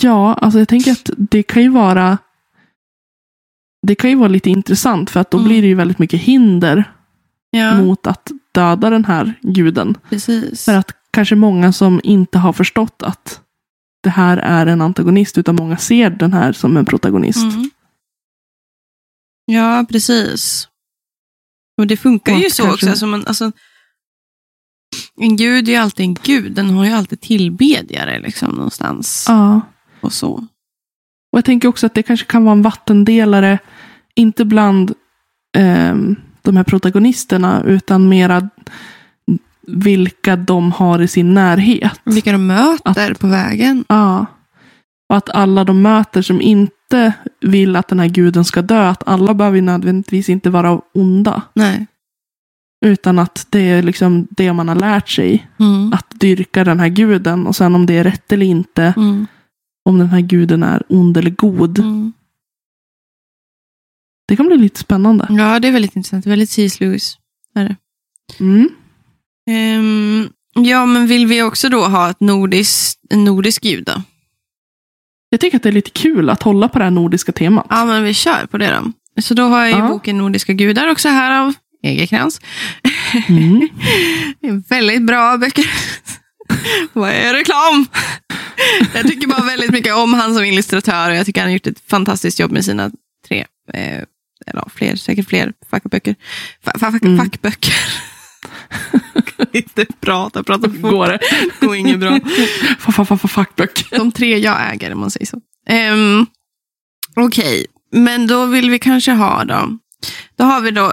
Ja, alltså jag tänker att det kan ju vara det kan ju vara lite intressant för att då Mm. blir det ju väldigt mycket hinder Ja, mot att döda den här guden. precis. För att kanske många som inte har förstått att det här är en antagonist utan många ser den här som en protagonist. Mm. Ja, precis. Och det funkar Och ju så kanske- också. Alltså man, alltså, en gud är ju alltid en gud. Den har ju alltid tillbedjare liksom, någonstans. Ja. Och så. Och jag tänker också att det kanske kan vara en vattendelare, inte bland ehm, de här protagonisterna, utan mera vilka de har i sin närhet. Vilka de möter på vägen. Ja. Och att alla de möter som inte vill att den här guden ska dö, att alla behöver ju nödvändigtvis inte vara onda. Nej. Utan att det är liksom det man har lärt sig, Mm. att dyrka den här guden. Och sen om det är rätt eller inte, Mm. om den här guden är ond eller god. Mm. Det kan bli lite spännande. Ja, det är väldigt intressant. Väldigt C.S. Lewis. Mm. Ehm, ja, men vill vi också då ha ett nordiskt, en nordisk gud då? Jag tycker att det är lite kul att hålla på det här nordiska temat. Ja, men vi kör på det då. Så då har jag ju Ja. boken Nordiska gudar också här av Egerkrans. Mm. Det är väldigt bra böcker. Vad är reklam? Jag tycker bara väldigt mycket om han som illustratör och jag tycker han har gjort ett fantastiskt jobb med sina tre, eh, eller fler, säkert fler fackböcker. Fa, fa, fack, Mm. Fackböcker. Inte prata, prata fort. Går det? Går inget bra. Fa- fa- fa- fa- Fackböcker. De tre jag äger, om man säger så. Um, Okej, men då vill vi kanske ha då. Då har vi då.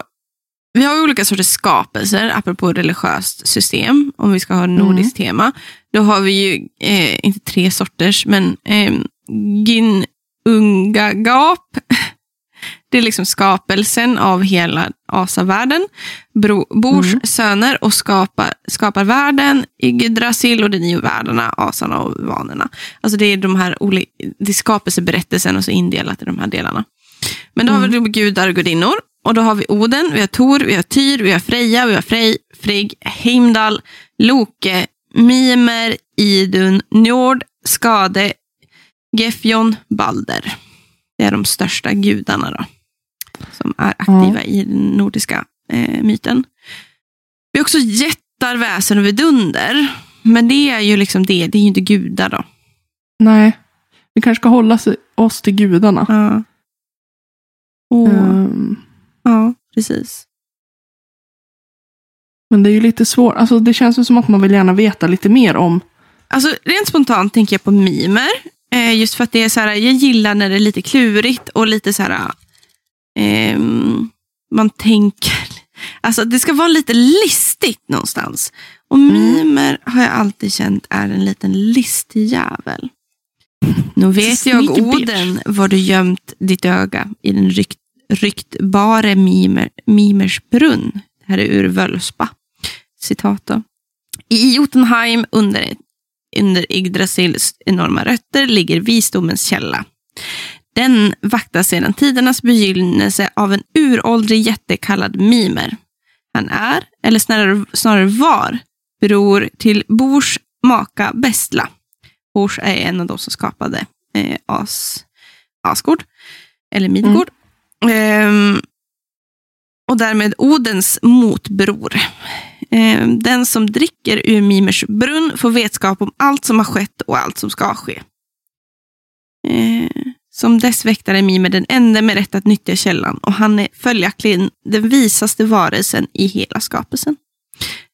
Vi har olika sorters skapelser, apropå religiöst system, om vi ska ha ett nordiskt tema. Då har vi ju, eh, inte tre sorters, men eh, Ginungagap. Det är liksom skapelsen av hela asavärlden. Bors Mm. söner och skapar, skapar världen, Yggdrasil och de nio världarna, asarna och vanorna. Alltså det är de här olika, det är skapelseberättelsen och så indelat i de här delarna. Men då har vi då gudar och gudinnor. Och då har vi Oden, vi har Tor, vi har Tyr, vi har Freja, vi har Frej, Frigg, Heimdall, Loke, Mimer, Idun, Njord, Skade, Gefjon, Balder. Det är de största gudarna då. Som är aktiva i den nordiska eh, myten. Vi har också jättar, väsen och vidunder. Men det är ju liksom det, det är ju inte gudar då. Nej. Vi kanske ska hålla oss till gudarna. Ja. Och, Ehm, ja, precis. men det är ju lite svårt. Alltså, det känns ju som att man vill gärna veta lite mer om. Alltså, rent spontant tänker jag på mimer. Eh, just för att det är så här, jag gillar när det är lite klurigt och lite så här, ehm, man tänker, alltså det ska vara lite listigt någonstans. Och mimer har jag alltid känt är en liten listig jävel. Nu vet jag. Oden var du gömt ditt öga i den rykt, ryktbare mimer, mimers brunn. Det här är ur Völspa. Citat då. I Jotunheim under, under Yggdrasils enorma rötter ligger visdomens källa. Den vaktas sedan tidernas begynnelse av en uråldrig jätte kallad Mimer. Han är, eller snarare, snarare var, bror till Bors maka Bestla. Bors är en av de som skapade eh, As, Asgård, eller Midgård. Ehm, och därmed Odens motbror. Ehm, den som dricker ur Mimers brunn får vetskap om allt som har skett och allt som ska ske. Ehm, som dess väktare Mimer den enda med rätt att nyttja källan och han är följaktligen den visaste varelsen i hela skapelsen.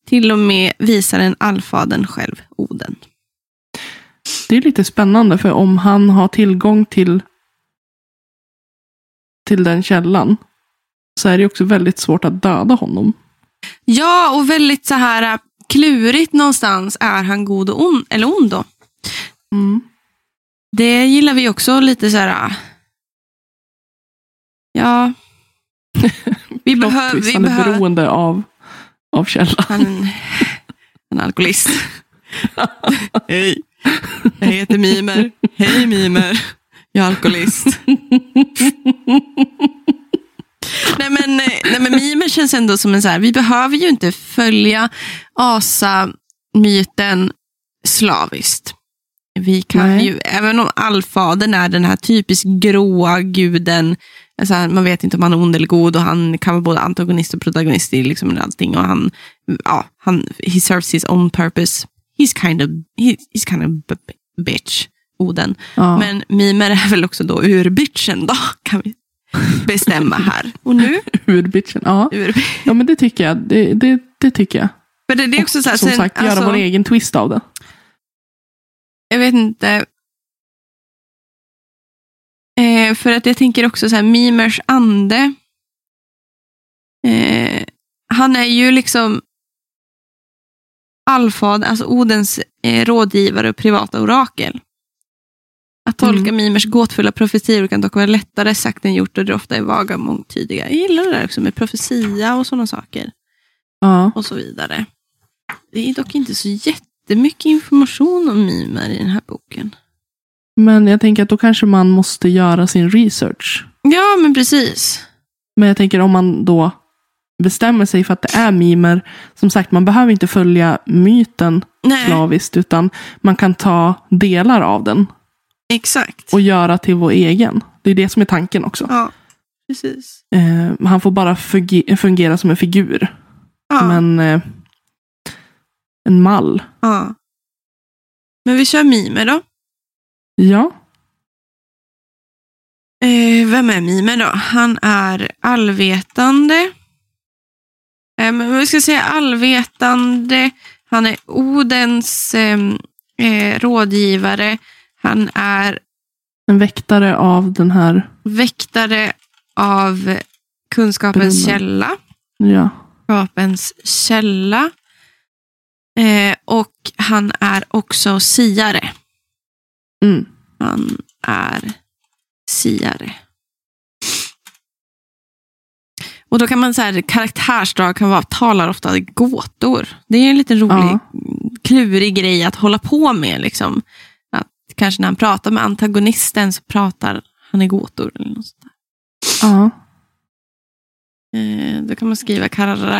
Till och med visar en allfadern själv, Oden. Det är lite spännande för om han har tillgång till till den källan så är det också väldigt svårt att döda honom. Ja, och väldigt så här klurigt någonstans. Är han god och ond, eller ond då? Mm. Det gillar vi också lite så här. äh, Ja. Vi behöver... Vi han är behöver beroende av, av källan. han är en, en alkoholist. Hej, jag heter Mimer. Hej Mimer, jag är alkoholist. nej, men, eh, nej men Mimer känns ändå som en så här, vi behöver ju inte följa asa-myten slaviskt. Vi kan Nej. ju, även om allfadern är den här typiskt gråa guden, alltså man vet inte om han är ond eller god och han kan vara både antagonist och protagonist i liksom allting. Och han, ja, han, he serves his own purpose. He's kind of, he, he's kind of bitch, Oden. Ja. Men Mimer är väl också då urbitchen då, kan vi bestämma här. Och nu, Urbitchen. Ja. ur, ja, men det tycker jag. Det, det, det tycker jag. för det, det är också så här, Som sen, sagt, göra alltså, vår egen twist av det. Jag vet inte. Eh, för att jag tänker också så här, Mimers ande. Eh, han är ju liksom allfader, alltså Odens eh, rådgivare och privata orakel. Att tolka Mm. Mimers gåtfulla profetior kan dock vara lättare sagt än gjort och det ofta är vaga och mångtydiga. Jag gillar det där också med profetia och sådana saker. Ja. och så vidare. Det är dock inte så jättemycket information om Mimer i den här boken. Men jag tänker att då kanske man måste göra sin research. Ja, men precis. Men jag tänker om man då bestämmer sig för att det är mimer. Som sagt, man behöver inte följa myten Nej, slaviskt. Utan man kan ta delar av den exakt. och göra till vår egen. Det är det som är tanken också. Ja, precis. Eh, han får bara funge- fungera som en figur. Ja, Som en, eh, en mall. ja. Men vi kör Mimer då. Ja. Eh, vem är Mimer då? Han är allvetande. Eh, men vi ska säga allvetande. Han är Odens eh, eh, rådgivare. Han är En väktare av den här. väktare av kunskapens Brunnen. källa. Ja. Kunskapens källa. Eh, och han är också siare. Mm. Han är siare. Och då kan man säga karaktärsdrag kan vara, talar ofta gåtor. Det är en liten rolig, Ja. klurig grej att hålla på med. Liksom. Att kanske när han pratar med antagonisten så pratar han i gåtor. Eller något sånt. Ja. Eh, då kan man skriva karaktärs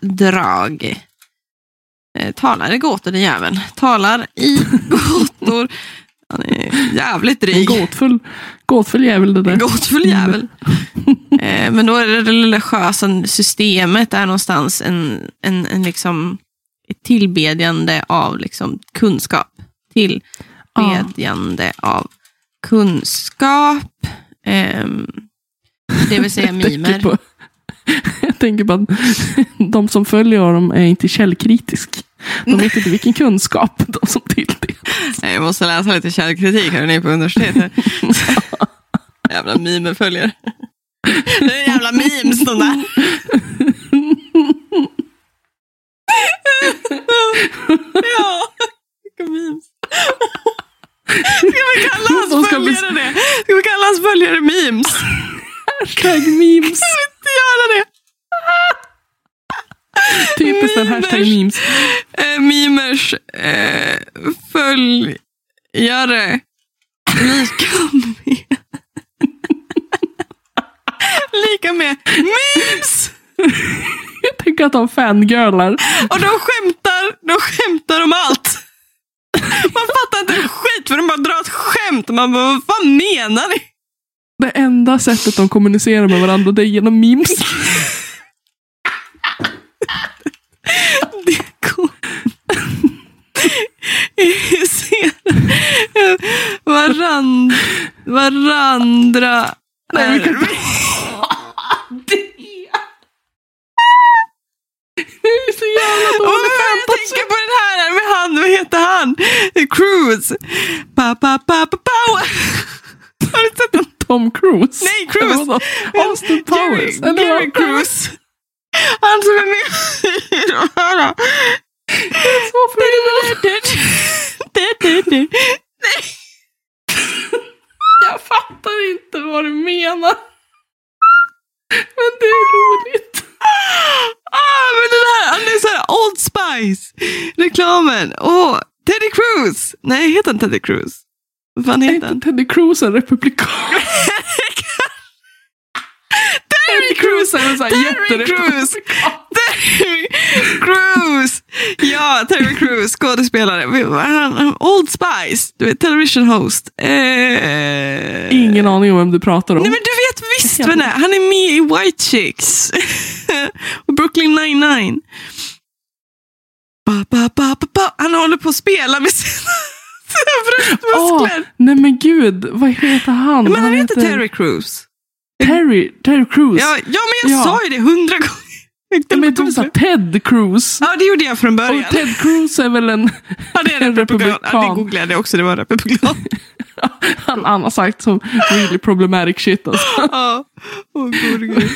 drag. Eh, talar i gåtor den jäveln. Talar i gåtor. Han är jävligt En dryg. gåtfull, gåtfull jävel det där. Gåtfull jävel. eh, men då är det religiösa systemet är någonstans en, en, en liksom ett tillbedjande av liksom kunskap. Tillbedjande av kunskap. Ehm, det vill säga mimer. Jag tänker att de som följer honom är inte källkritisk. De vet inte vilken kunskap de som tilldelas. Jag måste läsa lite källkritik här nere på universitetet. jävla mimerföljare. Det är jävla memes de där. ja, vilka memes. Ska vi kalla hans följare det? Ska vi kalla hans följare memes? Hashtag memes. Inte göra det? Typiskt en hashtag memes. Eh, mimers eh, följare lika med lika med memes. Jag tänker att de fangirlar. Och de skämtar, de skämtar om allt. Man fattar inte skit för de bara drar ett skämt. Man bara, vad fan menar ni? Det enda sättet de kommunicerar med varandra det är genom memes. Det går. Varand, varandra. Nej, vi kan är- inte- Det är så jävla Åh, dålig jag tänker på den här med han, vad heter han? Cruise. Pa, pa, pa, pa, pow. Har du sett den? Tom Cruise. Nej, Cruise. Austin Powers. Gary vad? Cruise. Han som är med i de här. Så förvirrad. Nej. Jag fattar inte vad du menar. Men det är roligt. Ah, men den här, han är så här Old Spice. Reklamen. Åh, Teddy Cruz. Nej, heter han Teddy Cruz? Vad Är heter inte han? Teddy Cruz en republikan? Teddy Cruz är en sån här Terry jätterepublikan. Terry Crews! Ja, Terry Crews, skådespelare. Han- han- Old Spice, du vet, television host. Eh... Ingen aning om vem du pratar om. Nej men du vet visst vem det är. Han är med i White Chicks. och Brooklyn 99. Ba, ba, ba, ba, ba. Han håller på att spela med sina, bröstmuskler. nej men gud, vad heter han? men han heter heter Terry Crews. Terry, Terry Crews. Ja, ja men jag Ja. sa ju det hundra gånger. Men du sa Ted Cruz. Ja, det gjorde jag från början. Och Ted Cruz är väl en... Ja, det är en republikan. Ja, det googlade jag också, det var en republikan. han, han har sagt som really problematic shit alltså. ja, åh gode gud.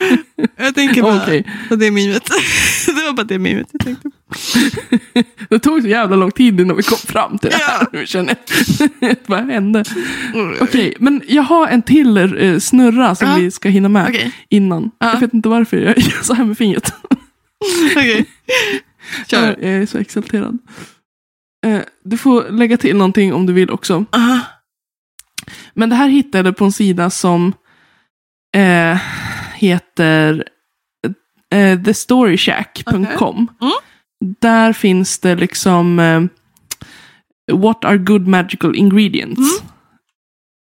Jag tänker bara Okej. på det mimet. det var bara det mimet jag tänkte på. Det tog så jävla lång tid innan vi kom fram till det här. Ja. Nu känner jag. Vad hände? Okej, men jag har en till eh, snurra som Ja. vi ska hinna med Okej. innan. Ja. Jag vet inte varför jag gör så här med fingret. Okej. Kör. Jag är så exalterad. Eh, Du får lägga till någonting om du vill också. Aha. Men det här hittade jag på en sida som eh, heter eh, thestoryshack.com. Mm. Där finns det liksom eh, What are good magical ingredients? Mm.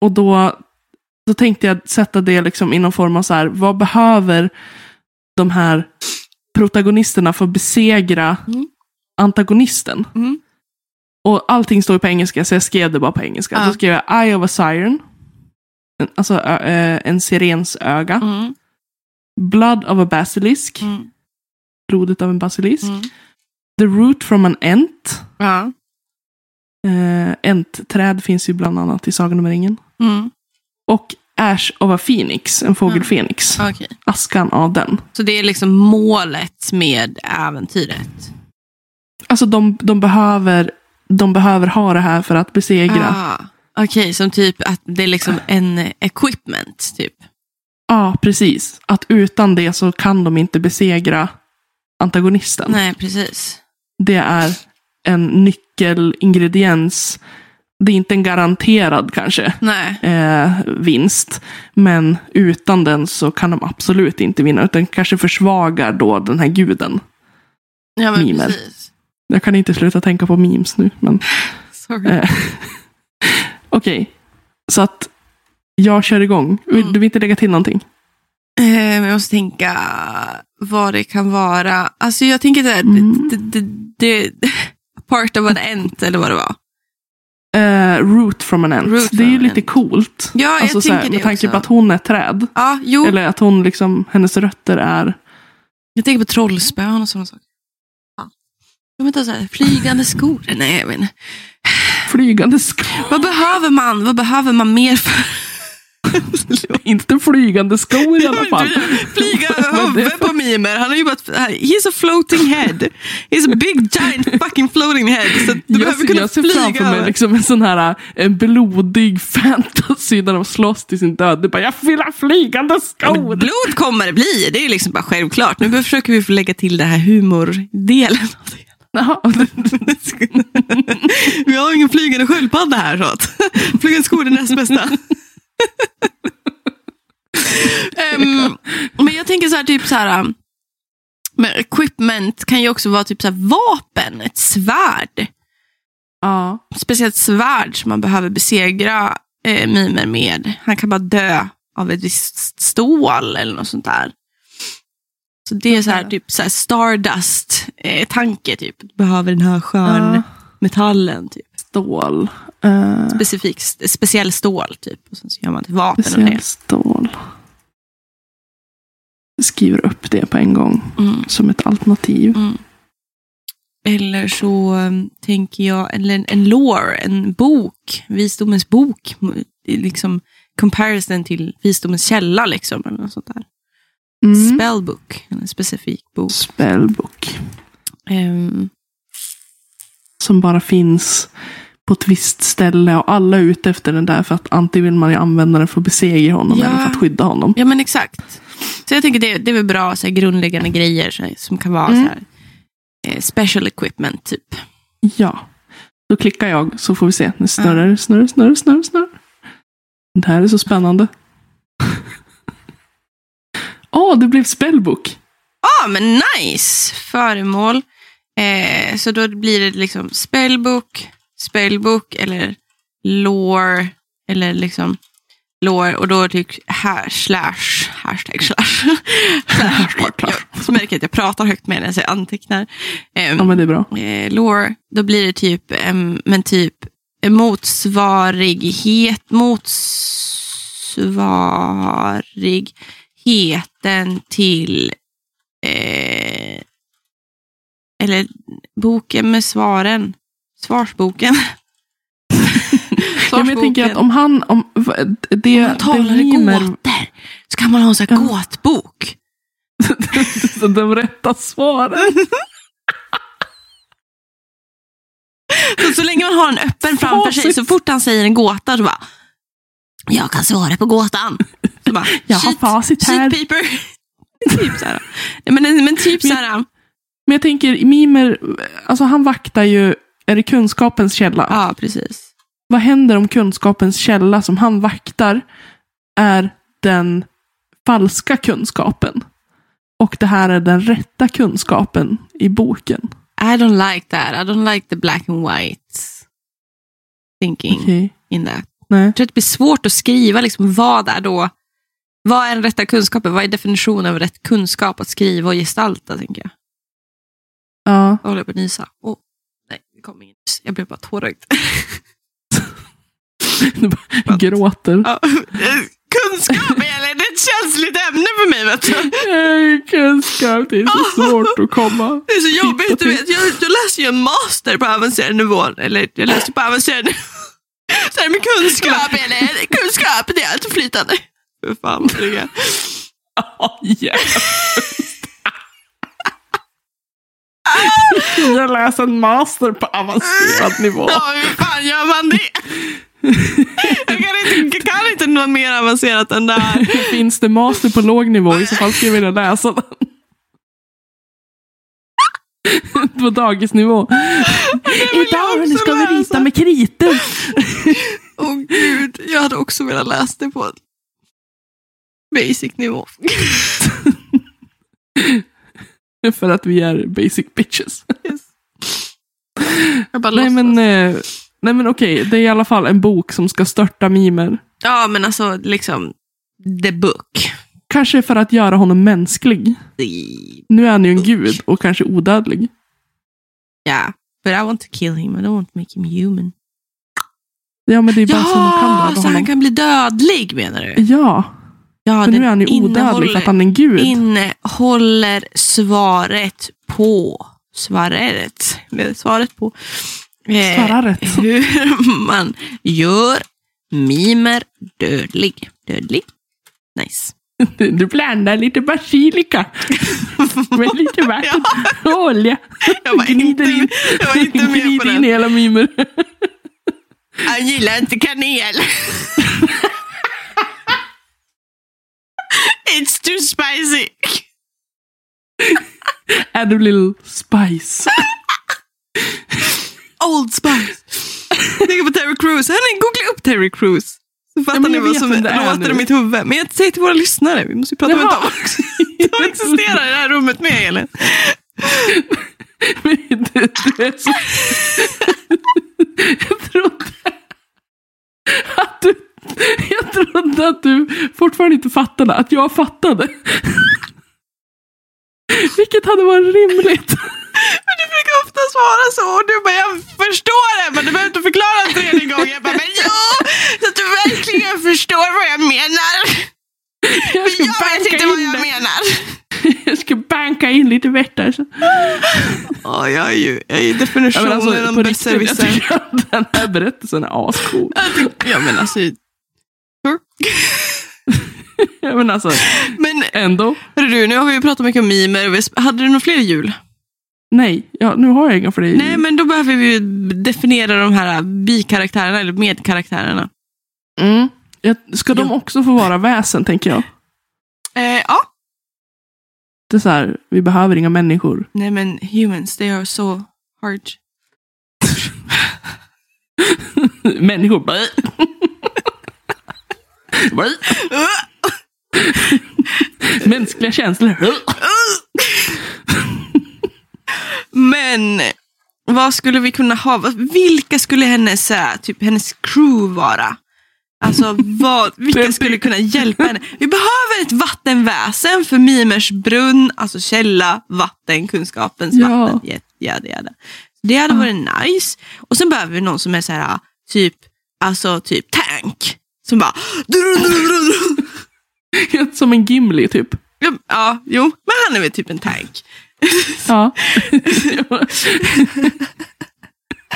Och då, då tänkte jag sätta det liksom i någon form av så här, vad behöver de här protagonisterna för att besegra Mm. antagonisten? Mm. Och allting står ju på engelska, så jag skrev det bara på engelska. Ja. Så skrev jag Eye of a Siren. En- Alltså ö, en sirens öga. Mm. Blood of a basilisk. Mm. Blodet av en basilisk. Mm. The root from an ent. Ja. Uh, entträd finns ju bland annat i Sagan om ringen. Mm. Och Ash of a Phoenix, en fågelfenix. Okej. Askan av den. Så det är liksom målet med äventyret? Alltså de, de, behöver, de behöver ha det här för att besegra. Ah. Okej, som typ att det är liksom en equipment, typ? Ja, precis. Att utan det så kan de inte besegra antagonisten. Nej, precis. Det är en nyckelingrediens. Det är inte en garanterad kanske eh, vinst. Men utan den så kan de absolut inte vinna. Utan kanske försvagar då den här guden. Ja, men Mimer. precis. Jag kan inte sluta tänka på memes nu. Men Sorry. eh, Okej, så att jag kör igång. Mm. Du vill inte lägga till någonting? Eh, jag måste tänka vad det kan vara. Alltså jag tänker så här, Mm. det, det, det, part of an ent eller vad det var. Eh, root from an ant. Root det är ju lite ant. coolt. Ja, jag alltså, så tänker här, det med tanke på att hon är ett träd. Jo. Eller att hon liksom, hennes rötter är... Jag tänker på trollspön och sådana saker. Ja. Jag inte, så här, flygande skor. Nej, jag vet inte. Flygande skor. Vad behöver man? Vad behöver man mer för? inte flygande skor i alla fall. Flyga Men det- huvudet på mimer. Han har ju bara, he's a floating head. He's a big giant fucking floating head. Så du Jag, behöver kunna jag ser flyga framför mig liksom en sån här en blodig fantasy där de slåss till sin död. Det är bara, jag vill ha flygande Ja, skor. blod kommer det bli, det är liksom bara självklart. Nu försöker vi få lägga till den här humordelen. det. Vi har ingen flygande sköldpadda här. Så att. Flygande skor är näst bästa. Ehm, men jag tänker så här, typ så här. um, Men equipment kan ju också vara typ så vapen, ett svärd. ja. Speciellt svärd som man behöver besegra eh, mimer med. Han kan bara dö av ett visst stål eller något sånt där. Så det är så här, typ så här Stardust-tanke. typ. Du behöver den här skörnmetallen. Typ. Stål. Uh, Specifik, speciell stål. typ. Och sen så gör man ett vapen speciell det. stål. Skriver upp det på en gång Mm. som ett alternativ. Mm. Eller så um, tänker jag, eller en, en lore, en bok, visdomens bok. Liksom comparison till visdomens källa liksom. Eller något sånt där. Mm. Spellbook, en specifik bok. Spellbook. Ehm, Som bara finns på ett visst ställe och alla är ute efter den där för att antingen vill man ju använda den för att besegra honom Ja. eller för att skydda honom. Ja, men exakt. Så jag tänker det, det är väl bra så här, grundläggande grejer så här, som kan vara Mm. så här, eh, special equipment, typ. Ja. Då klickar jag så får vi se. Nu snurrar det, snurrar, snurrar, snurrar, snurrar. Det här är så spännande. Åh, det blev spellbook. Ja, ah, men nice! Föremål. Eh, så då blir det liksom spellbook, spellbook eller lore. Eller liksom lore och då typ här, slash, hashtag slash. Hashtag slash. Jag så märker jag att jag pratar högt med när jag antecknar. Eh, Ja, men det är bra. eh, lore, då blir det typ, em, men typ en motsvarighet, motsvarigheten till, eh, eller boken med svaren, svarsboken. Ja, men jag tänker att om han, om det, Om man talar det i mimer, gåtor så kan man ha en sån här Ja. gåtbok. så de rätta svaren. Så, så länge man har den öppen framför sig, så fort han säger en gåta så bara, jag kan svara på gåtan. Så bara, Jag har facit här. sheet paper. typ så här. Men, men typ så här, Men jag tänker, mimer, alltså han vaktar ju, är det kunskapens källa? ja precis. Vad händer om kunskapens källa som han vaktar är den falska kunskapen? Och det här är den rätta kunskapen i boken. I don't like that. I don't like the black and white thinking Okej. in that. Nej. Jag tror att det blir svårt att skriva liksom, vad är då, vad är den rätta kunskapen? Vad är definitionen av rätt kunskap att skriva och gestalta, tänker jag. Ja. Jag håller på att nysa. Åh, nej, det kom ingen nys. Jag blev bara tårögd. Du bara gråter. Ja, kunskap eller det är ett känsligt ämne för mig. Vet du. Nej, Kunskap, det är så svårt att komma. Det är så jobbigt. Du vet. Jag, jag läser ju en master på avancerad nivå. Eller jag läser på avancerad nivå. Så här med kunskap eller kunskap, det är alltid flytande. För fan vad det är. Ja, Jag läser en master på avancerad nivå. Ja, hur fan gör man det? Jag kan inte, kan inte något mer avancerat än det här. Finns det master på låg nivå? I så fall skulle jag vilja läsa den. På dagisnivå. Idag också ska vi rita med kritor. Åh gud, jag hade också velat läsa det på basic nivå. För att vi är basic bitches. Yes. Jag bara Nej men, eh, nej men okej, det är i alla fall en bok som ska störta mimer. Ja, men alltså liksom, the book. Kanske för att göra honom mänsklig. The- Nu är han ju en gud och kanske odödlig. Yeah, but I want to kill him. I don't want to make him human. Ja men det är bara så man kan Ja, döda så han honom. kan bli dödlig menar du? Ja, Ja, för nu är han ju odödlig för att han är en gud. innehåller svaret på svaret. Svaret på eh, Svaret. hur man gör mimer dödlig. Dödlig? Nice. Du blandar lite basilika med lite vatten och olja. Jag var inte, Gnider in, jag var inte med på in den. hela mimer. Han gillar inte kanel. It's too spicy. Add a little spice. Old Spice. Tänk på Terry Crews. Hörni, googla upp Terry Crews. Så fattar men ni vad som det låter i mitt huvud. Men jag säger till våra lyssnare, vi måste ju prata med Jaha. dem också. De existerar i det här rummet med, Elin. Du är så... Jag trodde att du... Jag trodde att du fortfarande inte fattade att jag fattade. Vilket hade varit rimligt. Men du brukar ofta svara så och du bara, jag förstår det, men du behöver inte förklara en tredje gång. Jag bara, men jo, så att du verkligen förstår vad jag menar. Jag ska jag vet inte vad jag det. menar. Jag ska banka in lite vett alltså. Ja, jag är ju jag är Ja, definitionen men alltså, jag besserwisser. den här berättelsen är ascool. Ja, men alltså. Ja, men alltså, Men ändå. hörru du, nu har vi ju pratat mycket om mimer. Hade du några fler jul? Nej, ja, nu har jag inga för dig. Nej, men då behöver vi ju definiera de här bikaraktärerna, eller medkaraktärerna. Mm. Ska de också få vara väsen, tänker jag? Eh, ja. Det är så här, vi behöver inga människor. Nej, men humans, they are so hard. människor. Mänskliga känslor. Men vad skulle vi kunna ha? Vad- Vilka skulle hennes, typ, hennes crew vara? Alltså vad, vilka skulle kunna hjälpa henne? Vi behöver ett vattenväsen för Mimers brunn, alltså källa, vatten, kunskapens Ja. vatten. Ja, ja, det, det. det hade varit nice. Och sen behöver vi någon som är så här, typ, alltså typ tank. Som bara... Som en Gimli, typ. Ja, jo, men han är väl typ en tank. Ja.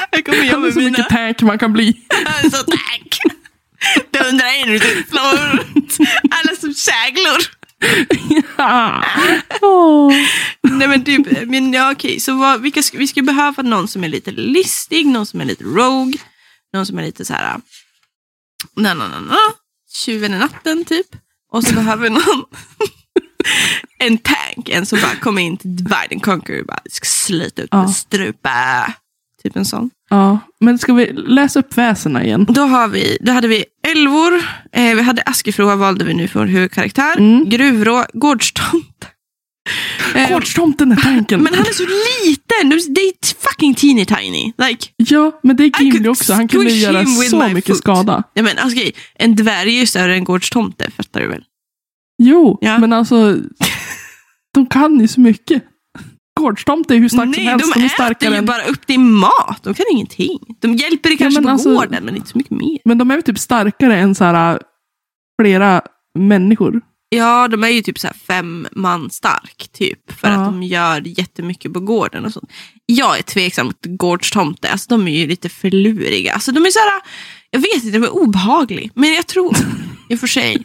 Jag kommer är med så mina... mycket tank man kan bli. Så tank. Dundrar in och slår runt. Alla som käglor. Ja. Åh. Nej men typ, men ja okej, så vad, vilka, vi skulle behöva någon som är lite listig, någon som är lite rogue, någon som är lite så här, na na na na, tjuven i natten typ. Och så behöver vi någon, en tank, en som bara kommer in till Divide and Conquer och bara ska slita ut Ja. med strupa. Typ en sån. Ja, men ska vi läsa upp väsena igen? Då, har vi, då hade vi älvor, eh, vi hade Askefroa valde vi nu för huvudkaraktär, Mm. Gruvrå, Gårdstomt. Eh, Gårdstomten är tanken. men han är så liten, det är fucking teeny tiny. Like, Ja, men det är Gimli också. Han kunde göra så my mycket foot. skada. ja, men, alltså, okej, en dvärg är ju större än Gårdstomte, fattar du väl? Jo, Ja. men alltså. De kan ju så mycket. Gårdstomte är hur stark som Nej, helst. de, De är starkare ju än... bara upp din mat. De kan ingenting. De hjälper dig kanske men på alltså- gården, men inte så mycket mer. Men de är väl typ starkare än så här, flera människor. Ja, de är ju typ så fem man stark, typ. För Ja. att de gör jättemycket på gården och sånt. Jag är tveksam till gårdstomte. Alltså, de är ju lite för luriga. Alltså, de är så här, jag vet inte, de är obehagliga. Men jag tror, i och för sig.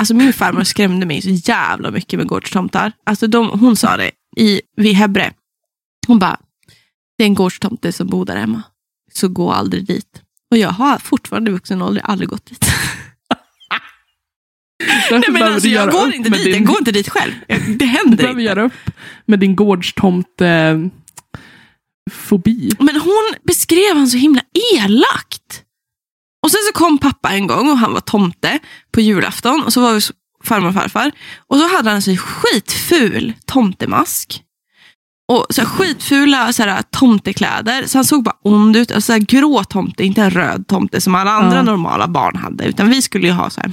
Alltså min farmor skrämde mig så jävla mycket med gårdstomtar. Alltså de, hon sa det i, vid Hebre. Hon bara, det är en gårdstomte som bor där hemma. Så gå aldrig dit. Och jag har fortfarande i vuxen ålder aldrig gått dit. Nej, men behöver alltså, du jag går inte dit, din- jag går inte dit själv. Det Du händer behöver inte. göra upp med din gårdstomte fobi. Men hon beskrev han så himla elakt. Och sen så kom pappa en gång och han var tomte på julafton. Och så var vi farmor och farfar. Och så hade han så skitful tomtemask. Och så här skitfula så här, tomtekläder. Så han såg bara ond ut. Alltså, så här, grå tomte, inte en röd tomte som alla andra Ja. normala barn hade. Utan vi skulle ju ha så här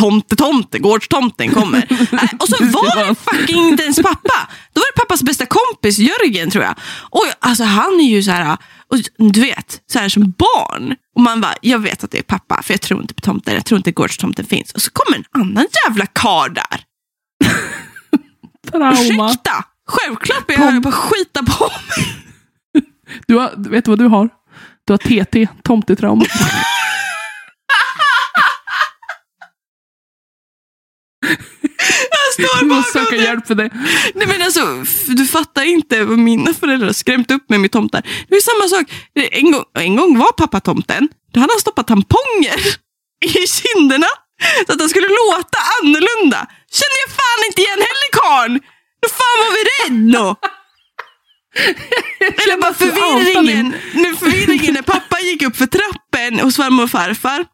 tomte, tomte, gårdstomten kommer. Nej, och så var det fucking inte ens pappa. Då var det pappas bästa kompis Jörgen tror jag. Och alltså han är ju så här, och du vet, så här som barn. Och man bara, jag vet att det är pappa för jag tror inte på tomten, jag tror inte gårdstomten finns. Och så kommer en annan jävla karl där. Trauma. Ursäkta, självklart blir jag på skita på mig. Du har, vet du vad du har? Du har TT, tomtetrauma. Jag måste söka hjälp för det. Nej men alltså, du fattar inte vad mina föräldrar skrämt upp mig med tomtar. Det är samma sak. En gång, en gång var pappa tomten. Då hade han stoppat tamponger i kinderna så att han skulle låta annorlunda. Kände jag fan inte igen heller karln. Då fan var vi rädd då. Eller bara förvirringen, nu förvirringen när pappa gick upp för trappen hos farmor och farfar.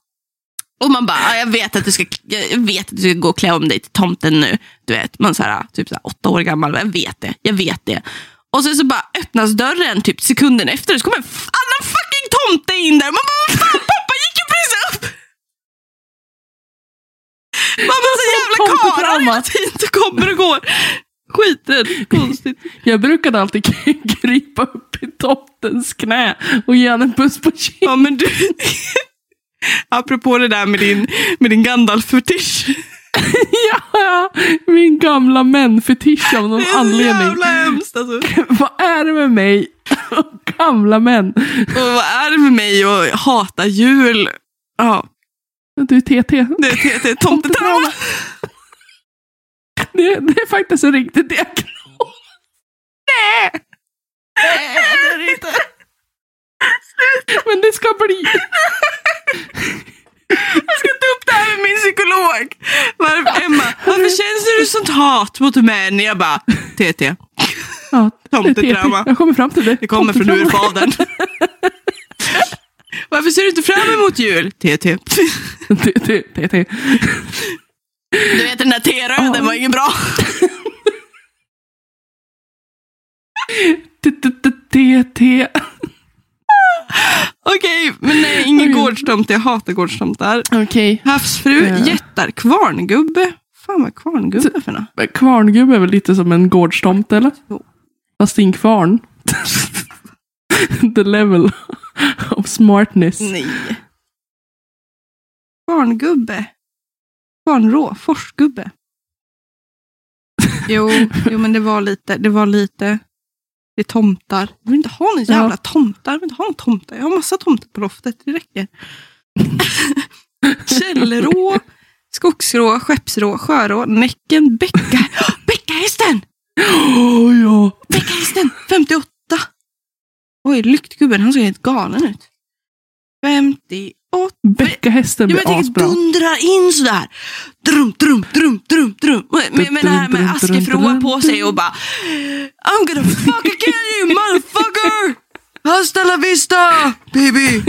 Och man bara, "Ja, jag vet att du ska, jag vet att du ska gå och klä om dig till tomten nu. Du vet, man så här, typ så här, åtta år gammal, jag vet det, jag vet det. Och sen så bara öppnas dörren typ sekunden efter så kommer en annan fucking tomte in där. Man bara, vad fan, pappa gick ju precis upp! Man bara, så jävla karlar hela tiden kommer och går. Skiträdd, konstigt. Jag brukade alltid krypa upp i tomtens knä och ge honom en puss på kinden. Ja men du, apropå det där med din, med din Gandalf-fetisch. Ja, min gamla män-fetisch av någon Det är så anledning. jävla hemskt alltså. Vad är det med mig och gamla män? Och vad är det med mig att hata jul? Ja, Du TT. det är, det är tomtetrauma. Det, det är faktiskt en riktig diagnos. Nej! Nej, det är det inte. Men det ska bli. Jag ska ta upp det här med min psykolog. Varför, Emma, varför känns det sånt hat mot män? Jag bara, TT. Ja, Tomtetrauma. Jag kommer fram till det. Det kommer från urfadern. Varför ser du inte fram emot jul? TT. T- T- T- T. Du vet den där T-röden Ja. var ingen bra. T- T- T- T- T. Okej, men nej, ingen gårdstomte. Jag hatar gårdstomtar. Okej. Havsfru, Eh. jättar, kvarngubbe. Fan vad kvarngubbe är för något? Kvarngubbe är väl lite som en gårdstomte eller? Jo. Fast är en kvarn. The level of smartness. Nej. Kvarngubbe. Kvarnrå, forsgubbe. Jo, jo, men det var lite, det var lite, det är tomtar. Jag vill inte ha någon jävla Ja. tomtar. Jag vill inte ha någon tomtar. Jag har massa tomtar på loftet, det räcker. Källrå, skogsrå, skeppsrå, sjörå, näcken, bäcka, bäckahästen! Åh ja. Bäckahästen, 58. Oj, lyktgubben, han såg helt galen ut. 58. Bäckahästen Jo, blir men jag tänker asbra. dundrar in sådär. Drum, drum, drum, drum, drum. Med, med det här med askefråa på sig och bara I'm gonna fucking kill you motherfucker! Hasta la vista baby!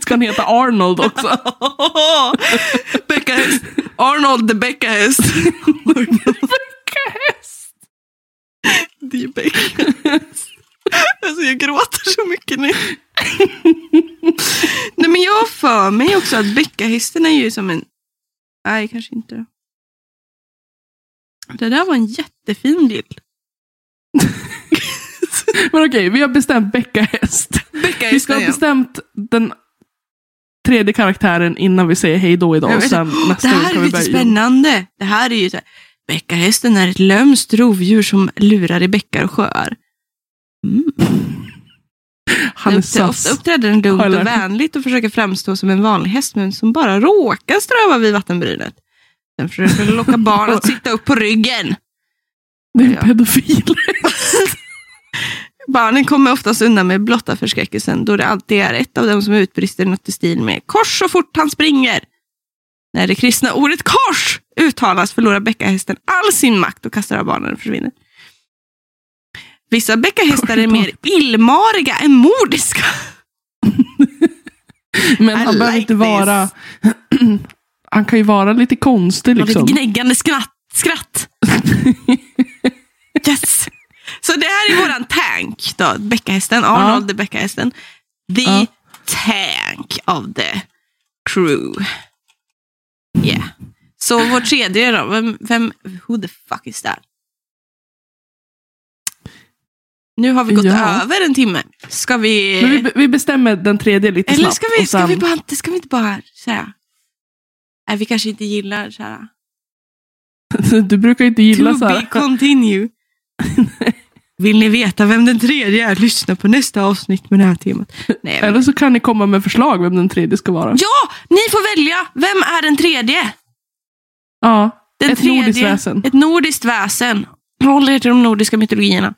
Ska han heta Arnold också? Bäckahäst. Arnold the bäckahäst. Bäckahäst. Det är bäckahäst. Alltså jag gråter så mycket nu. Nej men jag har för mig också att bäckahästen är ju som en... Nej, kanske inte. Det där var en jättefin bild. Men okej, vi har bestämt bäckahäst. Vi ska ha bestämt den tredje karaktären innan vi säger hej då idag. Och sen Det nästa gång här är lite spännande. Det här är ju så här. Bäckahästen är ett lömskt rovdjur som lurar i bäckar och sjöar. Mm. Han är sass. Ofta uppträder den lugnt och vänligt och försöker framstå som en vanlig häst, men som bara råkar ströva vid vattenbrynet. Sen försöker den locka barn att sitta upp på ryggen. Det är en Ja. pedofil. Barnen kommer oftast undan med blotta förskräckelsen, då det alltid är ett av dem som utbrister något i stil med kors så fort han springer. När det kristna ordet kors uttalas förlorar bäckahästen all sin makt och kastar av barnen och försvinner. Vissa bäckahästar är mer illmariga än mordiska. Men I han behöver like inte vara... han kan ju vara lite konstig liksom. lite gnäggande skratt. skratt. Yes! Så det här är våran tank då, bäckahästen, Arnold the bäckahästen. The Ja. tank of the crew. Yeah. Så vår tredje då, vem, vem, who the fuck is that? Nu har vi gått Ja. över en timme. Ska vi... Men vi, vi bestämmer den tredje lite eller snabbt. ska vi, ska sen- vi, bara, inte- ska vi inte bara säga... Nej, vi kanske inte gillar så här. Du brukar inte gilla To så be här. continue. Vill ni veta vem den tredje är? Lyssna på nästa avsnitt med det här temat. Nej, men... Eller så kan ni komma med förslag vem den tredje ska vara. Ja, ni får välja. Vem är den tredje? Ja, Den ett tredje, nordiskt väsen. Ett nordiskt väsen. Håller er till de nordiska mytologierna.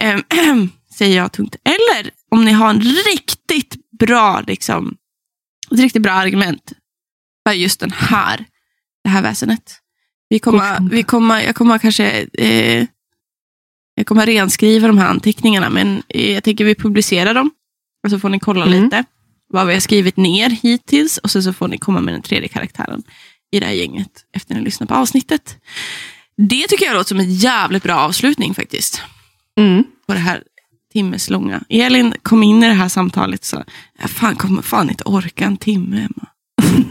Ehm, säger jag tungt. Eller om ni har en riktigt bra, liksom, ett riktigt bra argument för just den här, det här väsenet. Vi kommer, vi kommer, jag kommer kanske eh, jag kommer renskriva de här anteckningarna, men eh, jag tänker vi publicerar dem. Och så får ni kolla Mm. lite vad vi har skrivit ner hittills och sen så får ni komma med den tredje karaktären i det här gänget efter ni lyssnar på avsnittet. Det tycker jag låter som en jävligt bra avslutning faktiskt. Mm. På det här timmeslånga. Elin kom in i det här samtalet och sa, jag fan, kommer fan inte orka en timme Emma.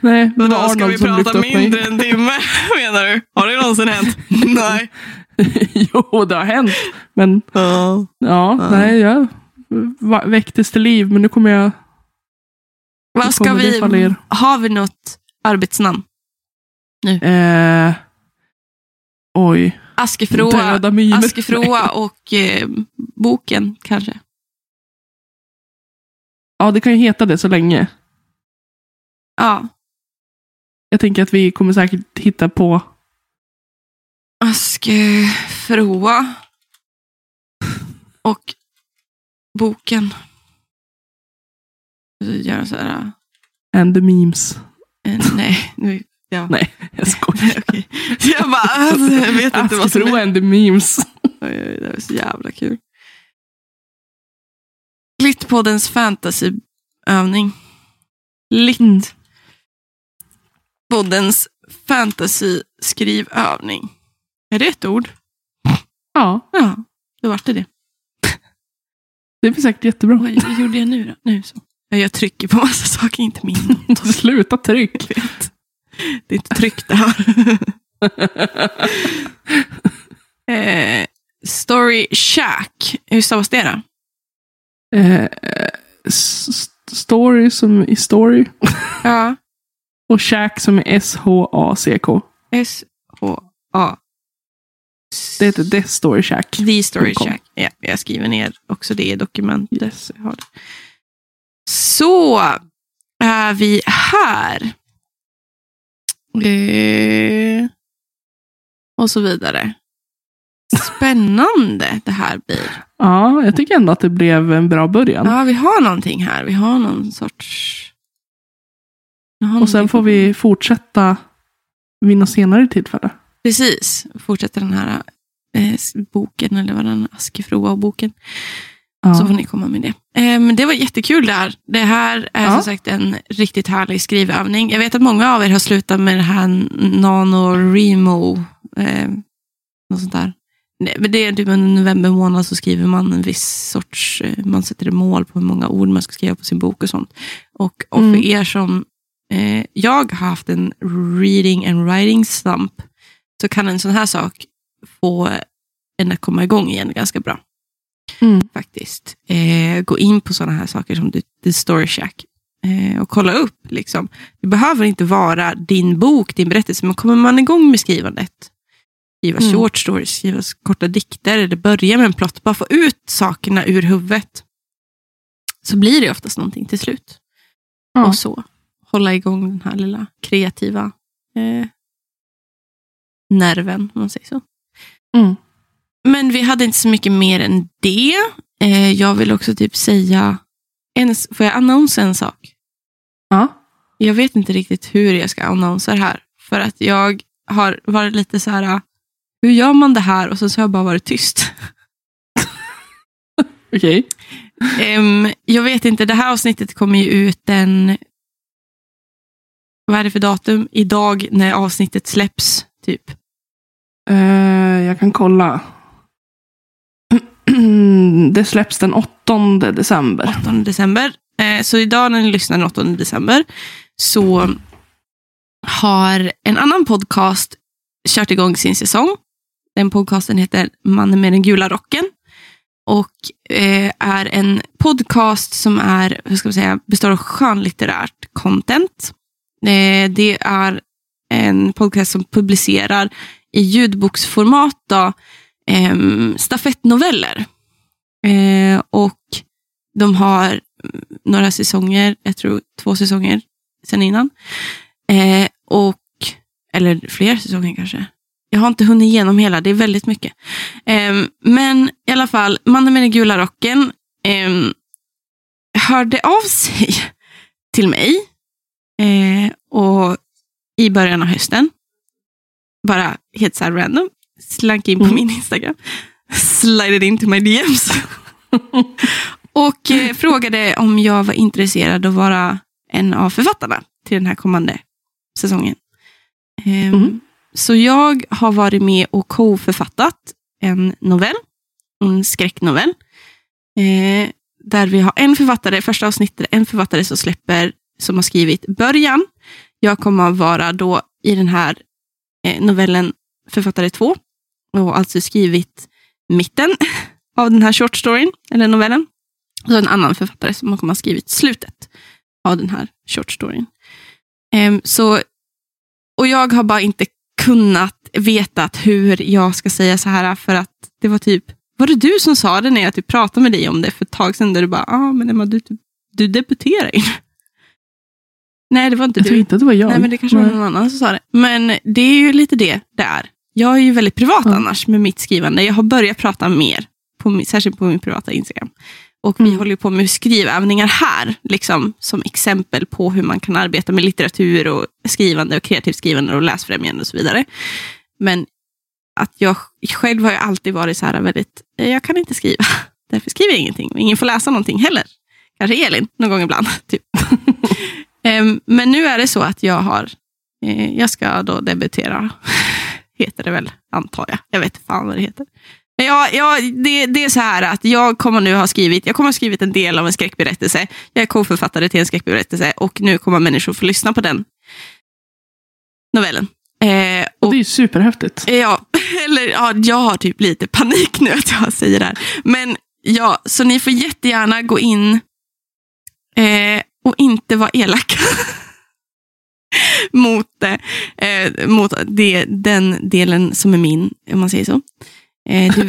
Nej, det var Vadå, ska vi prata mindre än timme menar du? Har det någonsin hänt? Nej. jo, det har hänt. Men Ja. ja, nej, jag väcktes till liv. Men nu kommer jag... Vad nu ska vi, har vi något arbetsnamn? Eh, oj. Miner. Askefråa och eh, boken kanske? Ja, det kan ju heta det så länge. Ja. Jag tänker att vi kommer säkert hitta på Askefroa. Och boken. Göra så här. And the memes. eh, nej, nu, ja. Nej, jag skojar. Okej. Jag bara, alltså, jag vet inte vad som är. and the memes. Det var så jävla kul. Littpoddens fantasyövning. Litt. Poddens fantasy-skrivövning. Är det ett ord? Ja, Ja, då vart det det. det blir säkert jättebra. Oj, vad gjorde jag nu då? Nu så. Ja, Jag trycker på massa saker, inte min. Sluta tryck. Det är inte tryck det här. eh, Story Shack. Hur stavas det då? Eh, s- story som i story. Ja. Och shack som är S-H-A-C-K. S-H-A. Det heter The Story Shack. The Story. Shack. Ja, jag skriver ner också det i dokumentet. Det. så är vi här. Eh, och så vidare. Spännande det här blir. Ja, jag tycker ändå att det blev en bra början. Ja, vi har någonting här. Vi har någon sorts... Har Och sen får vi fortsätta vid något senare tillfälle. Precis. Fortsätta den här eh, boken, eller vad den Askefroa-boken. Ja. Så får ni komma med det. Men det var jättekul det här. Det här är Ja. som sagt en riktigt härlig skrivövning. Jag vet att många av er har slutat med det här NaNoWriMo. Eh, något sånt där. Men det är typ under november månad så skriver man en viss sorts, eh, man sätter ett mål på hur många ord man ska skriva på sin bok och sånt. Och, och Mm. för er som, eh, jag har haft en reading and writing slump, så kan en sån här sak få en att komma igång igen ganska bra Mm. faktiskt. Eh, gå in på sådana här saker som The- Story Shack eh, och kolla upp. Liksom. Det behöver inte vara din bok, din berättelse, men kommer man igång med skrivandet, skriva Mm. short stories, skriva korta dikter, eller börja med en plott, bara få ut sakerna ur huvudet, så blir det oftast någonting till slut. Ja. Och så hålla igång den här lilla kreativa eh, nerven, om man säger så. Mm. Men vi hade inte så mycket mer än det. Eh, jag vill också typ säga, en, får jag annonsa en sak? Ja. Jag vet inte riktigt hur jag ska annonsa det här. För att jag har varit lite så här, hur gör man det här? Och så, så har jag bara varit tyst. Okej. Em, jag vet inte, det här avsnittet kommer ju ut den, vad är det för datum? Idag när avsnittet släpps, typ. Eh, jag kan kolla. Mm, det släpps den 8 december. 8 december. Eh, så idag när ni lyssnar den 8 december så har en annan podcast kört igång sin säsong. Den podcasten heter Mannen med den gula rocken. Och eh, är en podcast som är, hur ska man säga, består av skönlitterärt content. Eh, det är en podcast som publicerar i ljudboksformat då, eh, stafettnoveller. Eh, och de har några säsonger, jag tror två säsonger sen innan. Eh, och, eller fler säsonger kanske. Jag har inte hunnit igenom hela, det är väldigt mycket. Eh, men i alla fall, Mannen med den gula rocken eh, hörde av sig till mig eh, och i början av hösten. Bara helt så här random. Slank in på Mm. min Instagram. Slided into my DMs. och eh, frågade om jag var intresserad av att vara en av författarna till den här kommande säsongen. Ehm, Mm. Så jag har varit med och co-författat en novell, en skräcknovell. Eh, där vi har en författare, första avsnittet, en författare som släpper, som har skrivit början. Jag kommer att vara då i den här eh, novellen författare två och alltså skrivit mitten av den här short storyn, eller novellen. Och så en annan författare som kommer att ha skrivit slutet av den här short storyn. Ehm, så, och jag har bara inte kunnat vetat hur jag ska säga så här, för att det var typ, var det du som sa det när jag typ pratade med dig om det för ett tag sedan, där du bara, ah, men Emma, du, du debuterar ju. Nej, det var inte Jag tror du. inte att det var jag. Nej, men det kanske var någon annan som sa det. Men det är ju lite det det är. Jag är ju väldigt privat Ja. annars med mitt skrivande. Jag har börjat prata mer, på särskilt på min privata Instagram. Och vi Mm. håller på med skrivövningar här, liksom, som exempel på hur man kan arbeta med litteratur och skrivande och kreativt skrivande och läsfrämjande och så vidare. Men att jag själv har ju alltid varit så här väldigt, eh, jag kan inte skriva, därför skriver jag ingenting. Ingen får läsa någonting heller. Kanske Elin, någon gång ibland. Typ. Em, Men nu är det så att jag har, eh, jag ska då debutera, heter det väl, antar jag. Jag vet inte fan vad det heter. Men Ja, ja, det, det är så här att jag kommer nu ha skrivit, jag kommer ha skrivit en del av en skräckberättelse. Jag är co-författare till en skräckberättelse och nu kommer människor få lyssna på den novellen. Eh, Och och det är ju superhäftigt. Ja, eller ja, jag har typ lite panik nu att jag säger det här. Men ja, så ni får jättegärna gå in eh, och inte vara elaka mot, eh, eh, mot det, den delen som är min, om man säger så. Eh, du,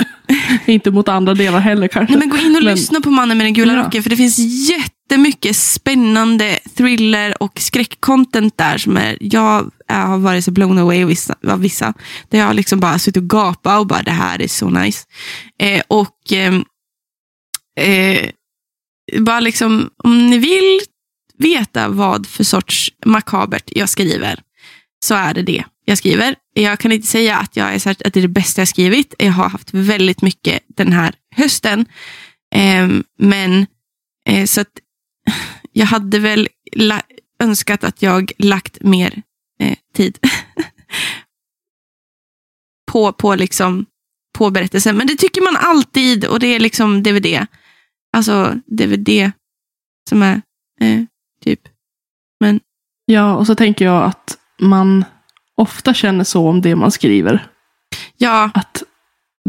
Inte mot andra delar heller kanske. nej, men gå in och Men- lyssna på Mannen med den gula Ja. rocken, för det finns jättemycket spännande thriller och skräckcontent där. Som är, jag har varit så blown away av vissa, av vissa. Där jag har liksom bara suttit och gapat och bara, det här är så nice. Eh, och ehm, eh, bara liksom, om ni vill veta vad för sorts makabert jag skriver, så är det det jag skriver. Jag kan inte säga att, jag är, att det är det bästa jag skrivit. Jag har haft väldigt mycket den här hösten. Eh, men eh, så att jag hade väl la- önskat att jag lagt mer eh, tid på, på, liksom, på berättelsen. Men det tycker man alltid och det är liksom DVD. Alltså DVD som är eh, typ. Ja, och så tänker jag att man ofta känner så om det man skriver. Ja, Att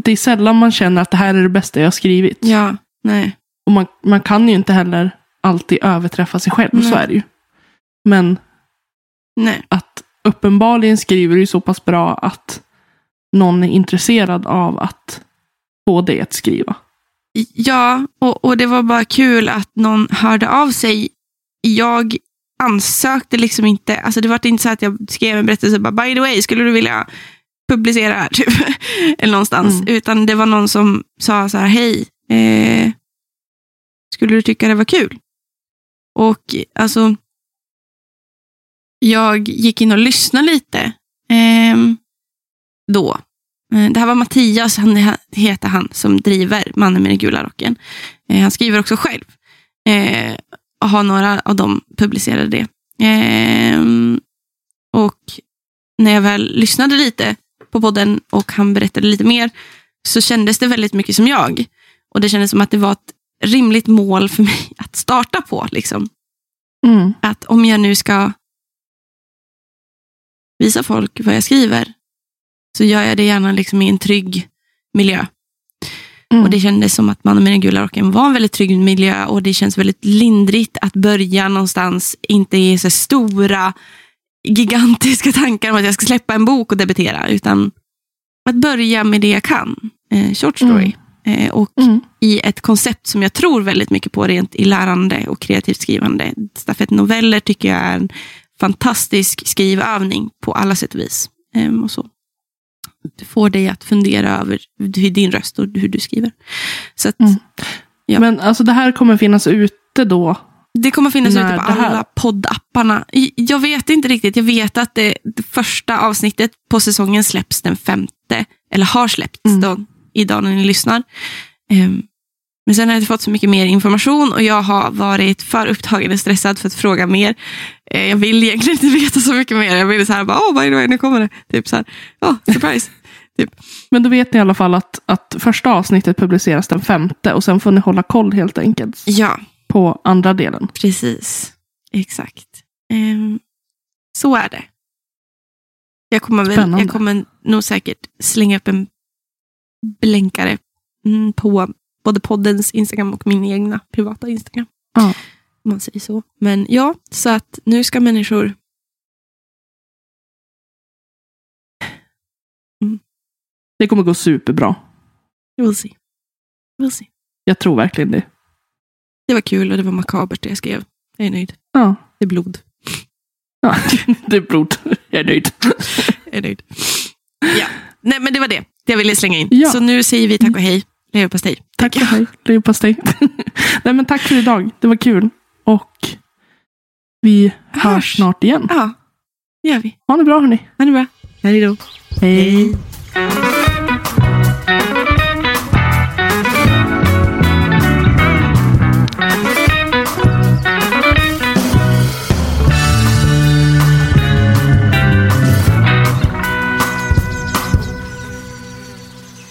det är sällan man känner att det här är det bästa jag har skrivit. ja, nej. Och man, man kan ju inte heller alltid överträffa sig själv, så Nej. är det ju. Men nej. att uppenbarligen skriver du så pass bra att någon är intresserad av att få dig att skriva. Ja, och, och det var bara kul att någon hörde av sig. Jag ansökte liksom inte, alltså det var inte så att jag skrev en berättelse och bara, by the way, skulle du vilja publicera här? Typ. Eller någonstans. Mm. Utan det var någon som sa så här, hej, eh, skulle du tycka det var kul? Och alltså, jag gick in och lyssnade lite ehm, då. Eh, Det här var Mattias, han heter han, som driver Mannen med den gula rocken. Eh, Han skriver också själv. Eh, har några av dem publicerade det. Ehm, och när jag väl lyssnade lite på podden och han berättade lite mer så kändes det väldigt mycket som jag. Och det kändes som att det var ett rimligt mål för mig att starta på. Liksom. Mm. Att om jag nu ska visa folk vad jag skriver så gör jag det gärna liksom i en trygg miljö. Mm. Och Det kändes som att Mannen med den gula rocken var en väldigt trygg miljö och det känns väldigt lindrigt att börja någonstans, inte i så stora, gigantiska tankar om att jag ska släppa en bok och debutera, utan att börja med det jag kan. Eh, short story. Eh, och Mm. i ett koncept som jag tror väldigt mycket på rent i lärande och kreativt skrivande. Stafettnoveller tycker jag är en fantastisk skrivövning på alla sätt och vis. Ehm, och så. Får dig att fundera över hur din röst och hur du skriver. Så att Mm. Ja. Men alltså det här kommer finnas ute då. Det kommer finnas ute på alla poddapparna. Jag vet inte riktigt. Jag vet att det, det första avsnittet på säsongen släpps den femte. Eller har släppts Mm. då, idag när ni lyssnar. Ehm, men sen har jag inte fått så mycket mer information och jag har varit för upptagen och stressad för att fråga mer. Eh, jag vill egentligen inte veta så mycket mer. Jag vill så här, bara, oh, by the way, nu kommer det. Typ så här, oh, surprise. Men då vet ni i alla fall att, att första avsnittet publiceras den femte och sen får ni hålla koll helt enkelt ja, på andra delen. precis. Exakt. Ehm, så är det. Jag kommer, väl, jag kommer nog säkert slänga upp en blänkare mm, på både poddens Instagram och min egna privata Instagram. Ja. Om man säger så. Men ja, så att nu ska människor Det kommer gå superbra. We'll see. We'll see. Jag tror verkligen det. Det var kul och det var makabert det jag skrev. Jag är nöjd. Ja. Det är blod. ja. det är blod. Jag är nöjd. Jag är nöjd. Ja. Nej, men det var det jag ville slänga in. Ja. Så nu säger vi tack och hej. Leverpastej. Tack och hej. Leverpastej. Nej men tack för idag. Det var kul. Och vi hörs hörs. snart igen. Ja, det gör vi. Ha det bra hörni. Ha det bra. Hej då. Hej.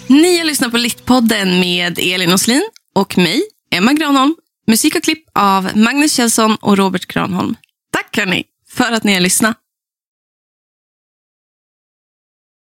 Ni har lyssnat på Littpodden med Elin Oslin och mig, Emma Granholm. Musik och klipp av Magnus Kjellson och Robert Granholm. Tack hörni för att ni har lyssnat.